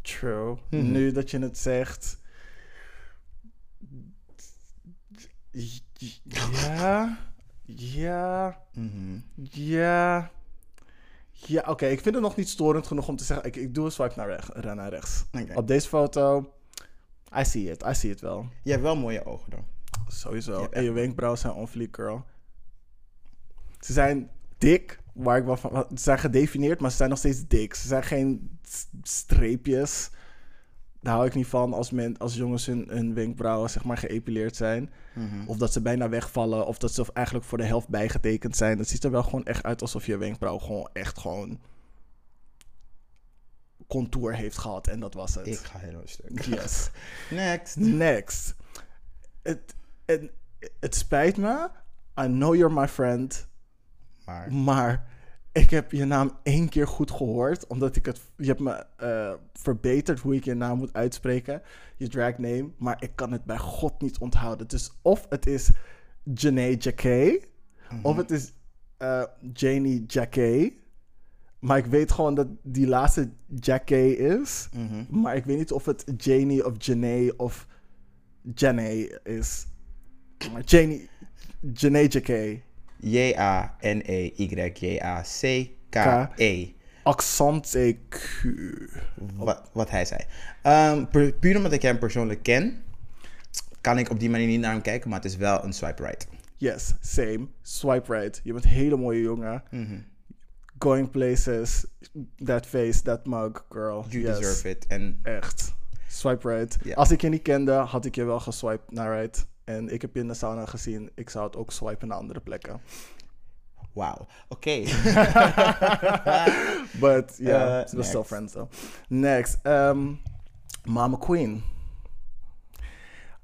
True.
Mhm.
Nu dat je het zegt. Ja. Ja.
Mhm.
Ja. Ja, oké. Ik vind het nog niet storend genoeg om te zeggen... Ik, ik doe een swipe naar, rechts, naar rechts. Op deze foto... I see it. I see it wel.
Je hebt wel mooie ogen dan.
Sowieso.
Ja,
en je wenkbrauwen zijn on fleek, girl. Ze zijn dik, waar ik wel van... Ze zijn gedefinieerd, maar ze zijn nog steeds dik. Ze zijn geen streepjes. Daar hou ik niet van als, men, als jongens hun, hun wenkbrauwen zeg maar geëpileerd zijn.
Mhm.
Of dat ze bijna wegvallen. Of dat ze eigenlijk voor de helft bijgetekend zijn. Het ziet er wel gewoon echt uit alsof je wenkbrauw gewoon echt gewoon... contour heeft gehad. En dat was het.
Ik ga helemaal stuk.
Yes.
Next.
Next. Het, het, het spijt me. I know you're my friend.
Maar
Maar ik heb je naam één keer goed gehoord. Omdat ik het. Je hebt me eh, verbeterd hoe ik je naam moet uitspreken. Je drag name. Maar ik kan het bij God niet onthouden. Dus of het is Janae Jacquet. Of het is eh, Janie Jacquet. Maar ik weet gewoon dat die laatste Jacquet is.
Mhm.
Maar ik weet niet of het Janie of Janae of Janae is. Maar Janie, Janae Jacquet.
J-A-N-E-Y-J-A-C-K-E.
Accent EQ.
Wat, wat hij zei. Pu- puur omdat ik hem persoonlijk ken, kan ik op die manier niet naar hem kijken, maar het is wel een swipe right.
Yes, same. Swipe right. Je bent een hele mooie jongen.
Mhm.
Going places. That face, that mug, girl.
You
yes.
deserve it. En
Echt. Swipe right. Als ik je niet kende, had ik je wel geswiped naar right. En ik heb je in de sauna gezien. Ik zou het ook swipen naar andere plekken.
wauw. Oké.
But yeah,
Uh,
we're still friends though. Next, um, Mama Queen,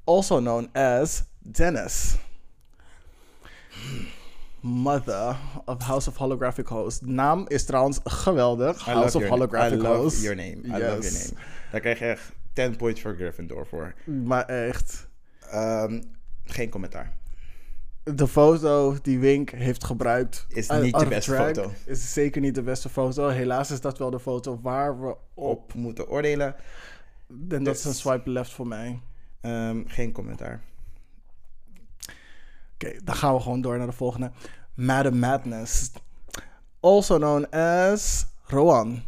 also known as Dennis, mother of House of Holographic Host. Naam is trouwens geweldig.
I
House of Holographic
I love
Host.
your name. I love your
Yes.
name. Daar krijg je echt 10 points voor Gryffindor voor.
Maar echt,
Ehm, geen commentaar.
de foto die Wink heeft gebruikt
Is
out-
niet de beste foto.
Is zeker niet de beste foto. Helaas is dat wel de foto waar we op.
Op moeten oordelen.
En dat is een
Dus-
swipe left voor mij.
Ehm, geen commentaar.
Oké, dan gaan we gewoon door naar de volgende. Madam Madness. Also known as Rowan.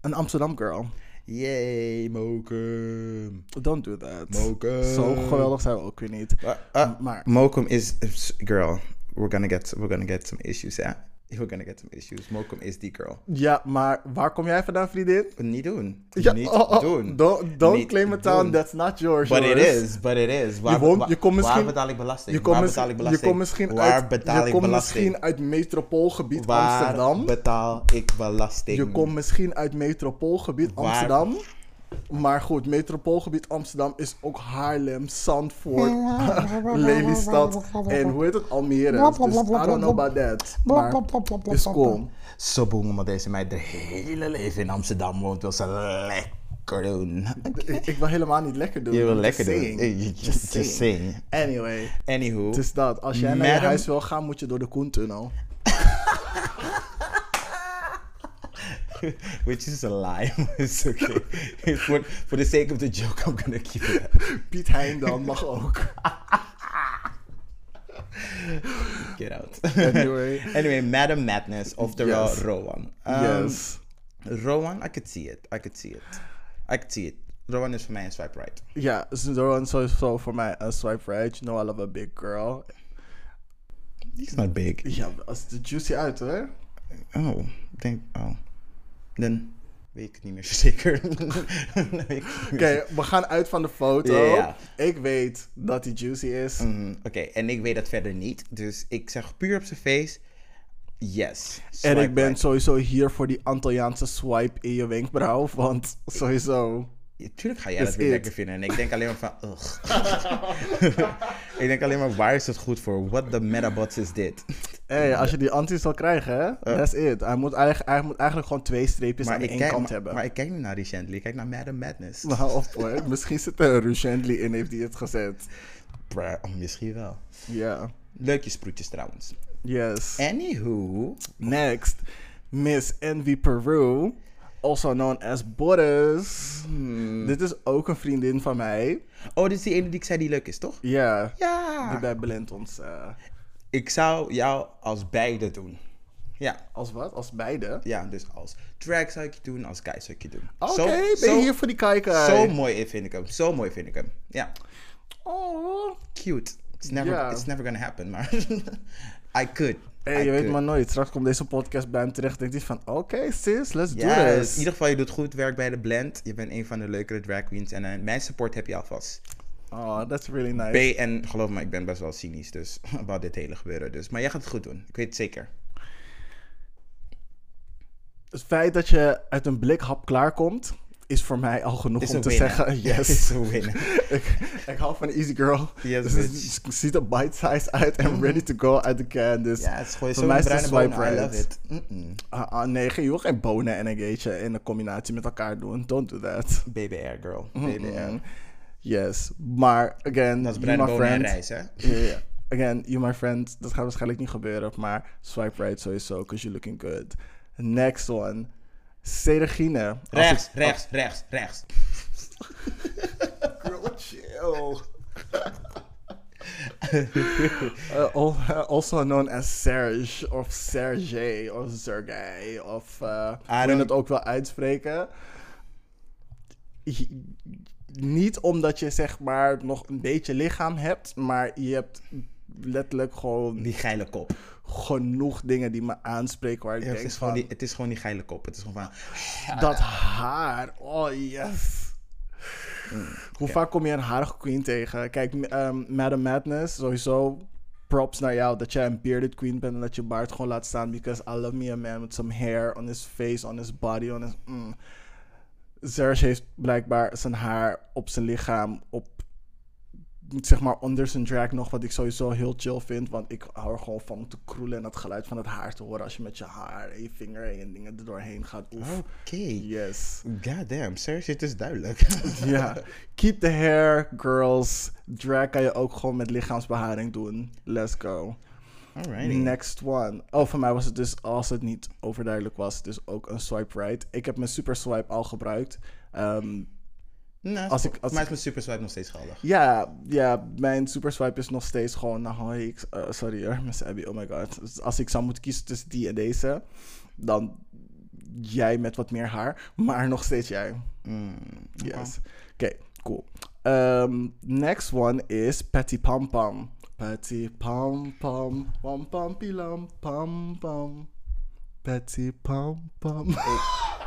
Een Amsterdam girl.
Yay, Mokum.
Don't do that.
Mokum.
Zo geweldig zijn we ook weer niet.
Uh, uh,
Maar-
Mokum is girl. We're gonna get we're gonna get some issues, yeah. We're gonna get some issues. Mokum is die girl.
Ja, maar waar kom jij vandaan, vriendin?
Niet doen.
Ja,
Niet
oh, oh,
doen.
Don't, don't
Niet
claim a town
doen.
that's not yours.
But it is, but it is. Waar,
woont-
waar-
je komt misschien-
waar betaal ik belasting?
Je komt,
waar betaal ik
je
belasting?
komt misschien
waar
uit,
betaal
je komt misschien uit metropoolgebied
waar
Amsterdam.
betaal ik belasting?
Je komt misschien uit metropoolgebied
Waar-
Amsterdam. Maar goed, metropoolgebied Amsterdam is ook Haarlem, Zandvoort, Lelystad en hoe heet het? Almere. Dus I don't know about that. Maar is cool.
Zo boem, omdat deze meid haar hele leven in Amsterdam woont, wil ze lekker doen.
Ik, ik wil helemaal niet lekker doen.
Je wil lekker doen.
saying.
Eh, Just, just.
Anyway,
Anywho.
het is dat. Als jij naar je huis wil gaan, moet je door de Koentunnel.
Which is a lie. It's okay. for, for the sake of the joke, I'm gonna keep it.
Piet Hein dan mag ook.
Get out.
Anyway.
anyway, Madam Madness, oftewel
Yes.
Rowan. Um,
yes.
Rowan, I could see it. I could see it. I could see it. Rowan is voor mij een swipe right.
Ja, Zoran sowieso voor mij een swipe right. You know I love a big girl.
He's not big.
Ja, als de juicy uit hoor.
Oh, denk, oh. Dan weet ik het niet meer zo zeker.
Oké, we gaan uit van de foto. Ik weet dat die juicy is.
Mhm, Oké, en ik weet dat verder niet. Dus ik zeg puur op zijn face, yes.
en ik ben
right.
sowieso hier voor die Antilliaanse swipe in je wenkbrauw. Want sowieso.
Tuurlijk ga jij
Is
dat weer
it.
lekker vinden. En ik denk alleen maar van, ugh. ik denk alleen maar, waar is het goed voor? What the metabots is dit?
Hé, hey, als je die anti zal krijgen, hè, that's it. Hij moet, eigenlijk, hij moet eigenlijk gewoon twee streepjes aan één
kijk,
kant
maar,
hebben.
maar ik kijk niet naar Recently, ik kijk naar Madam Madness.
Nou, op hoor. Misschien zit er een Ruchendly in, heeft hij het gezet.
Bruh, oh, misschien wel.
Ja.
Leuke sproetjes trouwens.
Yes.
Anywho,
Next, Miss Envy Peru, also known as Boris.
Hmm.
Dit is ook een vriendin van mij.
oh, dit is die ene die ik zei die leuk is, toch?
Ja. Die
Ja.
bij Blend ons. eh,
Ik zou jou als beide doen. Ja,
als wat? Als beide?
ja, dus als drag zou ik je doen, als guy zou ik je doen.
Oké, ben je
zo-
hier voor die kijker?
Zo mooi vind ik hem, zo mooi vind ik hem. Ja,
Oh.
cute. It's never, it's never gonna happen, maar I could.
Hey, je weet maar nooit. Straks komt deze podcast bij hem terecht. Denkt hij van, oké sis, let's do this.
in ieder geval, je doet goed werk bij de Blend. Je bent een van de leukere drag queens. En eh, mijn support heb je alvast.
Oh, that's really nice.
B, en geloof me, ik ben best wel cynisch. Dus, about dit hele gebeuren. Dus, maar jij gaat het goed doen. Ik weet het zeker.
Het feit dat je uit een blikhap klaarkomt, is voor mij al genoeg om te
winner.
zeggen,
Is
yes.
een
ik, ik hou van easy girl.
Yes,
dus het ziet er bite-sized uit en ready to go uit de can. Dus
Ja, het is gewoon
voor
zo'n bruine bonen. I
right.
love it. Mm-mm.
Ah, ah, nee, je wil geen bonen en een in een combinatie met elkaar doen. Don't do that.
BBR, girl. BBR.
Yes, maar again,
Dat is bruine en
friend.
rijst, hè?
Again, you my friend. Dat gaat waarschijnlijk niet gebeuren, maar swipe right sowieso, because you're looking good. Next one. Ceregine. Als
Rechts,
ik-
rechts, rechts, rechts.
Girl, chill. Uh, al- also known as Serge of Sergey of Sergey of uh, hoe je het ook wil uitspreken. Je- Niet omdat je zeg maar nog een beetje lichaam hebt, maar je hebt letterlijk gewoon
Die geile kop.
genoeg dingen die me aanspreken waar ik
Ja, het,
denk
is gewoon
van,
die, het is gewoon die geile kop. Het is gewoon van...
dat haar, oh yes. Hoe vaak kom je een harige queen tegen? Kijk, m- ehm, Madam Madness, sowieso props naar jou dat jij een bearded queen bent en dat je baard gewoon laat staan. Because I love me a man with some hair on his face, on his body, on his... Mm. Serge heeft blijkbaar zijn haar op zijn lichaam, op zeg maar onder zijn drag nog, wat ik sowieso heel chill vind. Want ik hou er gewoon van om te kroelen en het geluid van het haar te horen als je met je haar en je vinger en dingen er doorheen gaat.
Oké.
Yes.
God damn, Serge, het is duidelijk.
Ja. Keep the hair, girls. Drag kan je ook gewoon met lichaamsbeharing doen. Let's go.
Alrighty.
Next one. Oh, voor mij was het dus, als het niet overduidelijk was, dus ook een swipe right. Ik heb mijn super swipe al gebruikt. Ehm,
Nou,
Als ik-
ik,
als
maar
ik-
is mijn super swipe nog steeds geldig.
ja, ja, mijn super swipe is nog steeds gewoon, nou, hoi, ik, eh, sorry hoor, Miss Abby, oh my god. Dus als ik zou moeten kiezen tussen die en deze, dan jij met wat meer haar, maar nog steeds jij.
Mm,
Yes. Oké, cool. Ehm, next one is Patty Pam Pam. Patty Pam Pam, pam pam pilam pam pam. Patty Pam Pam.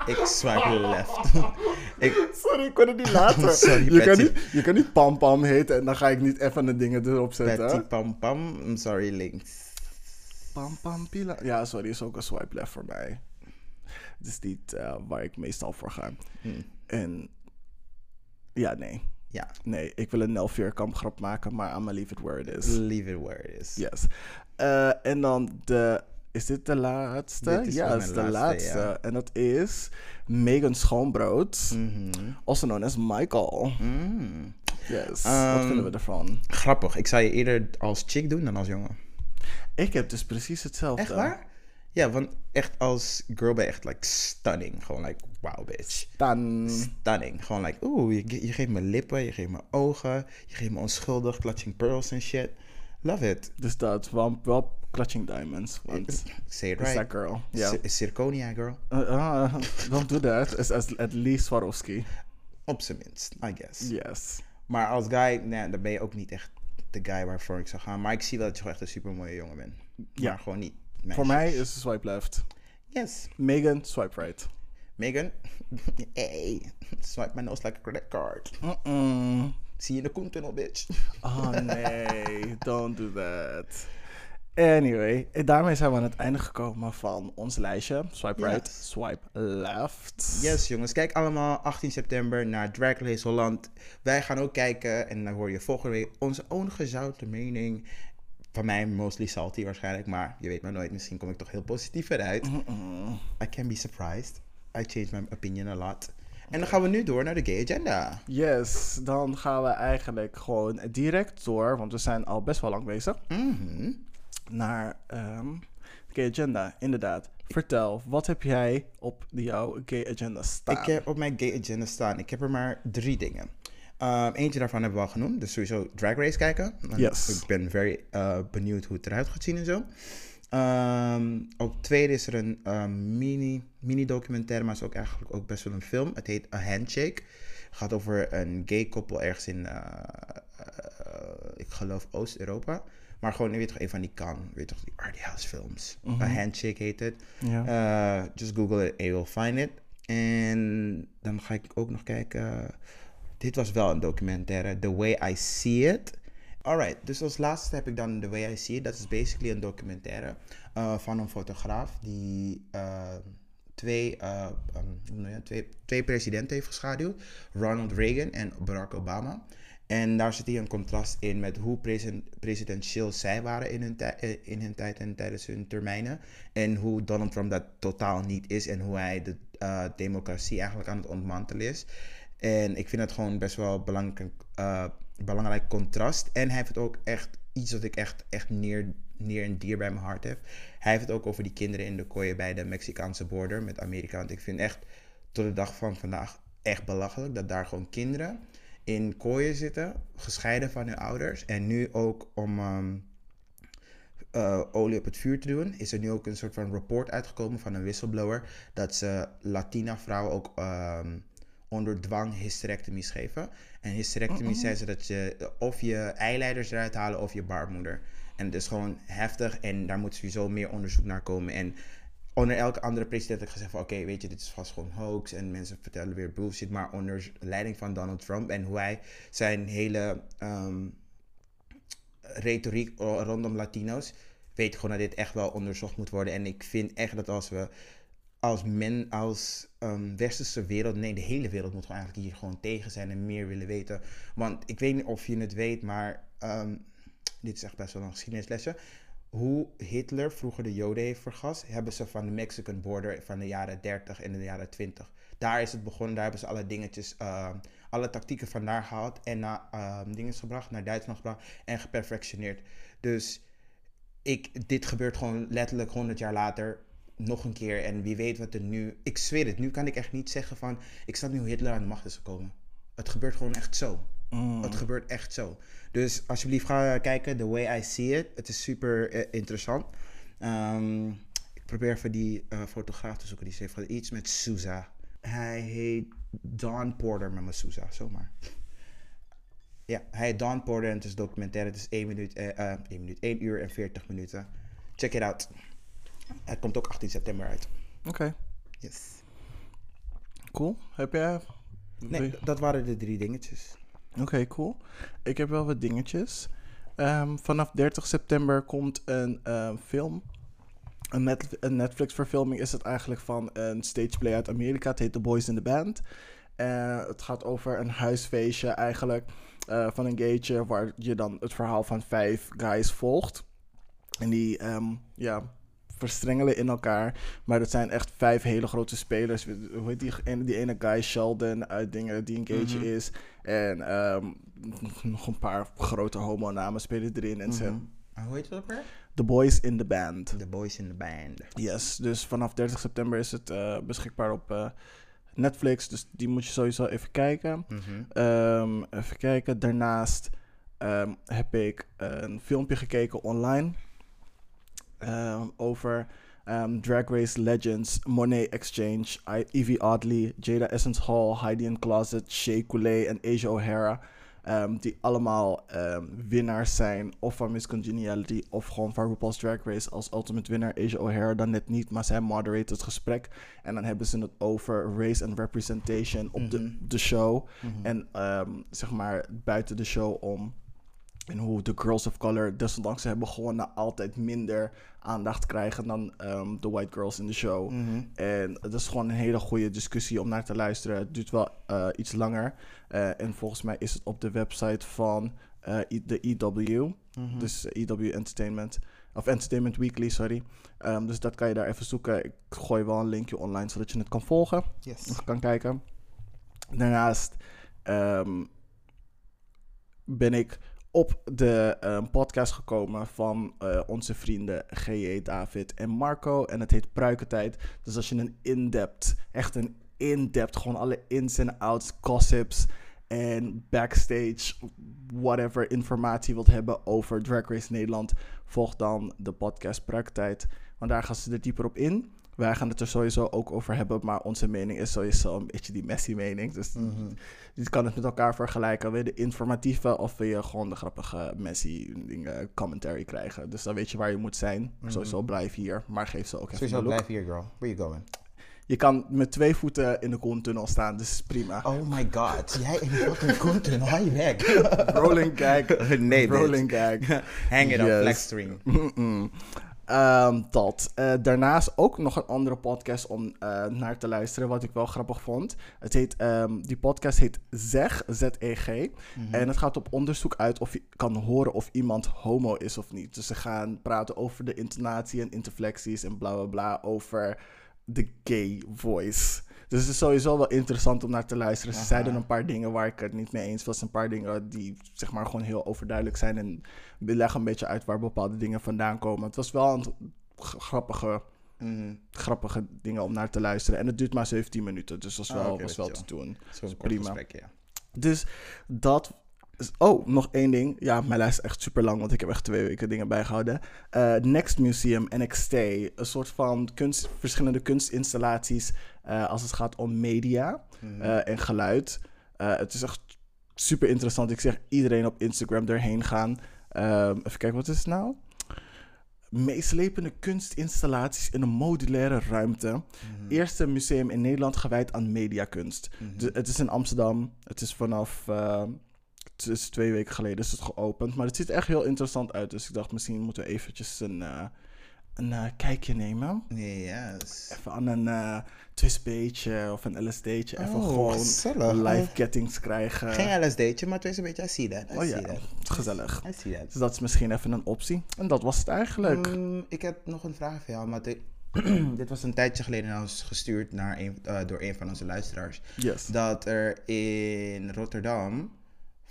Ik swipe left. ik,
Sorry, ik kon het niet laten.
Sorry,
je, kan niet, je kan niet Pam Pam heten en dan ga ik niet even de dingen erop zetten.
Patty Pam Pam. I'm sorry, links.
Pam Pam Pilam. Ja, sorry, is ook een swipe left voor mij. Het is niet eh, waar ik meestal voor ga.
Hmm.
En ja, nee.
Ja,
Nee, ik wil een Nel Veerkamp grap maken, maar I'm leave it where it is.
leave it where it is.
Yes. Eh, en dan de. Is dit de laatste?
Dit is
ja, het is de
laatste,
laatste.
ja.
En dat is Megan Schoonbrood.
Mhm.
Also known as Michael.
Mm.
Yes. Wat
Ehm,
vinden we ervan?
Grappig. Ik zou je eerder als chick doen dan als jongen.
Ik heb dus precies hetzelfde.
Echt waar? Ja, want echt als girl ben je echt like stunning. Gewoon like, wow bitch. Stunning. Gewoon like, oeh, je, je geeft me lippen, je geeft me ogen, je geeft me onschuldig, clutching pearls en shit. Love it.
Dus dat, wel, wel clutching diamonds. Want
Say it
is
right.
that girl. Ja.
Cir- Zirconia girl.
Uh, uh, don't do that. It's at least Swarovski.
Op zijn minst, I guess.
Yes.
Maar als guy, nee, dan ben je ook niet echt de guy waarvoor ik zou gaan. Maar ik zie wel dat je gewoon echt een super mooie jongen bent.
Ja.
Maar gewoon niet.
Voor mij is het swipe left.
Yes.
Megan, swipe right.
Megan. hey. Swipe my nose like a credit card.
Mm-mm.
Zie je in de koentunnel, bitch.
Oh nee, don't do that. Anyway, daarmee zijn we aan het einde gekomen van ons lijstje. Swipe right, swipe left.
Yes, jongens. Kijk allemaal 18 september naar Drag Race Holland. Wij gaan ook kijken en dan hoor je volgende week onze ongezouten mening. Van mij mostly salty waarschijnlijk, maar je weet maar nooit. Misschien kom ik toch heel positief eruit. I can be surprised. I change my opinion a lot. En dan gaan we nu door naar de gay agenda.
Yes, dan gaan we eigenlijk gewoon direct door, want we zijn al best wel lang bezig,
Mhm.
Naar de gay agenda. Inderdaad. Vertel, wat heb jij op jouw gay agenda staan?
Ik heb op mijn gay agenda staan, ik heb er maar drie dingen. Ehm, eentje daarvan hebben we al genoemd, dus sowieso Drag Race kijken.
Yes.
Ik ben very uh, benieuwd hoe het eruit gaat zien en zo. Ehm op tweede is er een mini, mini documentaire, maar is ook eigenlijk ook best wel een film. Het heet A Handshake. Het gaat over een gay koppel ergens in, eh, eh, ik geloof Oost-Europa. Maar gewoon, weet toch, een van die kan, weet toch, die arty house films. A Handshake heet het.
Ja.
Uh, just Google it and you'll find it. En dan ga ik ook nog kijken. Dit was wel een documentaire. The Way I See It. Alright, dus als laatste heb ik dan The Way I See It. Dat is basically een documentaire uh, van een fotograaf die uh, twee, uh, um, twee, twee presidenten heeft geschaduwd. Ronald Reagan en Barack Obama. En daar zit hier een contrast in met hoe presidentieel zij waren in hun, eh, in hun tijd en tijdens hun termijnen. En hoe Donald Trump dat totaal niet is. En hoe hij de uh, democratie eigenlijk aan het ontmantelen is. En ik vind het gewoon best wel belangrijk, uh, belangrijk contrast. En hij heeft ook echt iets wat ik echt, echt neer, neer en dier bij mijn hart heb. Hij heeft het ook over die kinderen in de kooien bij de Mexicaanse border met Amerika. Want ik vind echt tot de dag van vandaag echt belachelijk dat daar gewoon kinderen in kooien zitten, gescheiden van hun ouders. En nu ook om um, uh, olie op het vuur te doen, is er nu ook een soort van rapport uitgekomen van een whistleblower dat ze Latina vrouwen ook um, onder dwang hysterectomies geven. En hysterectomie uh-uh. zijn ze dat je of je eileiders eruit halen of je baarmoeder. En het is gewoon heftig en daar moet sowieso meer onderzoek naar komen. En onder elke andere president heb ik gezegd van oké, weet je, dit is vast gewoon hoax en mensen vertellen weer bullshit. Maar onder leiding van Donald Trump en hoe hij zijn hele um, retoriek rondom Latino's, weet gewoon dat dit echt wel onderzocht moet worden. En ik vind echt dat als we als men, als um, westerse wereld, nee, de hele wereld moet gewoon eigenlijk hier gewoon tegen zijn en meer willen weten. Want ik weet niet of je het weet, maar um, dit is echt best wel een geschiedenislesje hoe Hitler vroeger de Joden heeft vergast, hebben ze van de Mexican border van de jaren 30 en de jaren 20. Daar is het begonnen, daar hebben ze alle dingetjes, uh, alle tactieken vandaan gehaald en naar uh, dingen gebracht, naar Duitsland gebracht en geperfectioneerd. Dus ik, dit gebeurt gewoon letterlijk 100 jaar later nog een keer en wie weet wat er nu. Ik zweer het, nu kan ik echt niet zeggen van, ik snap nu hoe Hitler aan de macht is gekomen. Het gebeurt gewoon echt zo. Mm. Het gebeurt echt zo. Dus alsjeblieft ga kijken, The Way I See It. Het is super uh, interessant. Um, ik probeer even die eh, fotograaf te zoeken. Die van iets met Sousa. Hij heet Don Porter met mijn Sousa, zomaar. Ja, hij heet Don Porter en het is documentaire. Het is 1 minuut, eh, eh, 1 minuut, 1 uur en 40 minuten. Check it out. Het komt ook 18 september uit.
Oké,
Yes.
cool. Heb jij...
Nee, dat waren de drie dingetjes.
Oké, cool. Ik heb wel wat dingetjes. Ehm, vanaf 30 september komt een ehm, film. Een, net, een Netflix-verfilming is het eigenlijk van een stageplay uit Amerika. Het heet The Boys in the Band. Eh, het gaat over een huisfeestje eigenlijk eh, van een gaytje... waar je dan het verhaal van vijf guys volgt. En die ehm, ja, verstrengelen in elkaar. Maar het zijn echt vijf hele grote spelers. Hoe heet die, ene- die ene guy, Sheldon, uit dingen die een gaytje
Mhm.
is. En ehm, nog een paar grote homo-namen spelen erin. En ze,
Mhm. Hoe heet het ook weer?
The Boys in the Band.
The Boys in the Band.
Yes, dus vanaf 30 september is het eh, beschikbaar op eh, Netflix. Dus die moet je sowieso even kijken.
Mhm.
Ehm, even kijken. Daarnaast ehm, heb ik een filmpje gekeken online over ehm, Drag Race Legends, Monet Exchange, I- Evie Oddly, Jada Essence Hall, Heidi in Closet, Shea Coulee en Asia O'Hara. ehm, die allemaal ehm, winnaars zijn of van Miss Congeniality of gewoon van RuPaul's Drag Race als ultimate winnaar. Asia O'Hara dan net niet, maar zij moderate het gesprek. En dan hebben ze het over race and representation op de,
Mhm.
de show.
Mhm.
En zeg maar buiten de show om. En hoe de girls of color, desondanks ze hebben gewonnen, altijd minder aandacht krijgen dan ehm, de white girls in de show.
Mhm.
En het is gewoon een hele goede discussie om naar te luisteren. Het duurt wel eh, iets langer. Eh, en volgens mij is het op de website van eh, de EW.
Mhm.
Dus EW Entertainment. Of Entertainment Weekly, sorry. Ehm, dus dat kan je daar even zoeken. Ik gooi wel een linkje online zodat je het kan volgen
Yes.
kan kijken. Daarnaast ehm, ben ik op de ehm, podcast gekomen van eh, onze vrienden G.J. David en Marco. En het heet Pruikentijd. Dus als je een in-depth, echt een in-depth, gewoon alle ins en outs, gossips en backstage, whatever informatie wilt hebben over Drag Race Nederland, volg dan de podcast Pruikentijd. Want daar gaan ze er dieper op in. Wij gaan het er sowieso ook over hebben, maar onze mening is sowieso een beetje die Messi-mening. Dus
Mhm.
je kan het met elkaar vergelijken. Wil je de informatieve of wil je gewoon de grappige Messi-dingen commentary krijgen? Dus dan weet je waar je moet zijn.
Mhm.
Sowieso blijf hier, maar geef ze ook even
Sowieso
een look.
blijf hier, girl. Where you going?
Je kan met twee voeten in de koentunnel staan, dus is prima.
Oh my god. Jij in de fucking content. Hou je weg.
Rolling gag.
nee.
Rolling gag.
Hang it
Yes.
up, flexstream.
Mm-mm. Ehm, dat. Eh, daarnaast ook nog een andere podcast om eh, naar te luisteren, wat ik wel grappig vond. Het heet, ehm, die podcast heet ZEG, Z-E-G.
Mhm.
En het gaat op onderzoek uit of je kan horen of iemand homo is of niet. Dus ze gaan praten over de intonatie en interflexies en bla bla bla over de gay voice. Dus het is sowieso wel interessant om naar te luisteren. Ze
Aha.
zeiden een paar dingen waar ik het niet mee eens was. Een paar dingen die zeg maar gewoon heel overduidelijk zijn. En we leggen een beetje uit waar bepaalde dingen vandaan komen. Het was wel een grappige,
Mhm.
grappige dingen om naar te luisteren. En het duurt maar 17 minuten. Dus dat was
Ah,
wel,
oké,
was wel te doen.
Zo'n
prima.
gesprek, ja.
Dus dat. Oh, nog één ding. Ja, mijn lijst is echt super lang, want ik heb echt twee weken dingen bijgehouden. Eh, Next Museum NXT. Een soort van kunst, verschillende kunstinstallaties eh, als het gaat om media
Mhm.
eh, en geluid. Het is echt super interessant. Ik zeg iedereen op Instagram erheen gaan. Ehm, even kijken, wat is het nou? Meeslepende kunstinstallaties in een modulaire ruimte.
Mhm.
Eerste museum in Nederland gewijd aan mediakunst.
Mhm.
Het is in Amsterdam. Het is vanaf. eh, het is twee weken geleden is het geopend. Maar het ziet er echt heel interessant uit. Dus ik dacht, misschien moeten we eventjes een, eh, een eh, kijkje nemen.
Yes.
Even aan een eh twistbeetje of een LSD'tje. Even
Oh,
gewoon
gezellig.
live gettings krijgen.
Geen LSD'tje, maar het is een beetje, I see that. I
oh ja, gezellig.
I see that.
Dus dat is misschien even een optie. En dat was het eigenlijk.
Mm, ik heb nog een vraag voor jou, maar dit, was een tijdje geleden naar ons gestuurd naar een, door een van onze luisteraars.
Yes.
Dat er in Rotterdam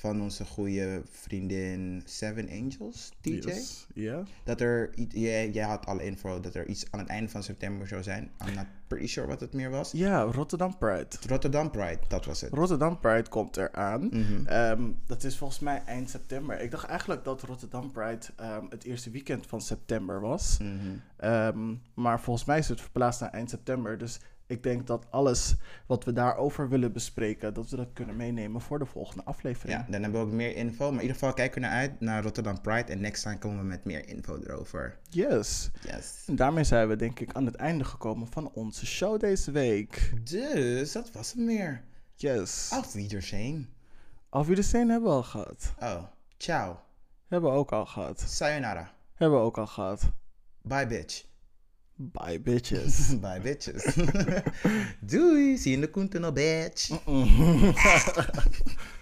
van onze goede vriendin Seven Angels, DJ.
Yes. Ja.
Dat er, jij, jij had alle info dat er iets aan het einde van september zou zijn. I'm not pretty sure wat het meer was.
Ja, Rotterdam Pride.
Rotterdam Pride, dat was het.
Rotterdam Pride komt eraan. Ehm, dat is volgens mij eind september. Ik dacht eigenlijk dat Rotterdam Pride ehm, het eerste weekend van september was.
Mhm.
Ehm, maar volgens mij is het verplaatst naar eind september. Dus ik denk dat alles wat we daarover willen bespreken, dat we dat kunnen meenemen voor de volgende aflevering.
Ja, dan hebben we ook meer info. Maar in ieder geval kijken we naar uit naar Rotterdam Pride. En next time komen we met meer info erover.
Yes.
Yes.
En daarmee zijn we denk ik aan het einde gekomen van onze show deze week.
Dus, dat was hem weer.
Yes.
Auf Wiedersehen.
Auf Wiedersehen hebben we al gehad.
Oh, ciao.
Hebben we ook al gehad.
Sayonara.
Hebben we ook al gehad.
Bye, bitch.
Bye bitches.
Bye, bitches. Doei. See you in de koentunnel, bitch.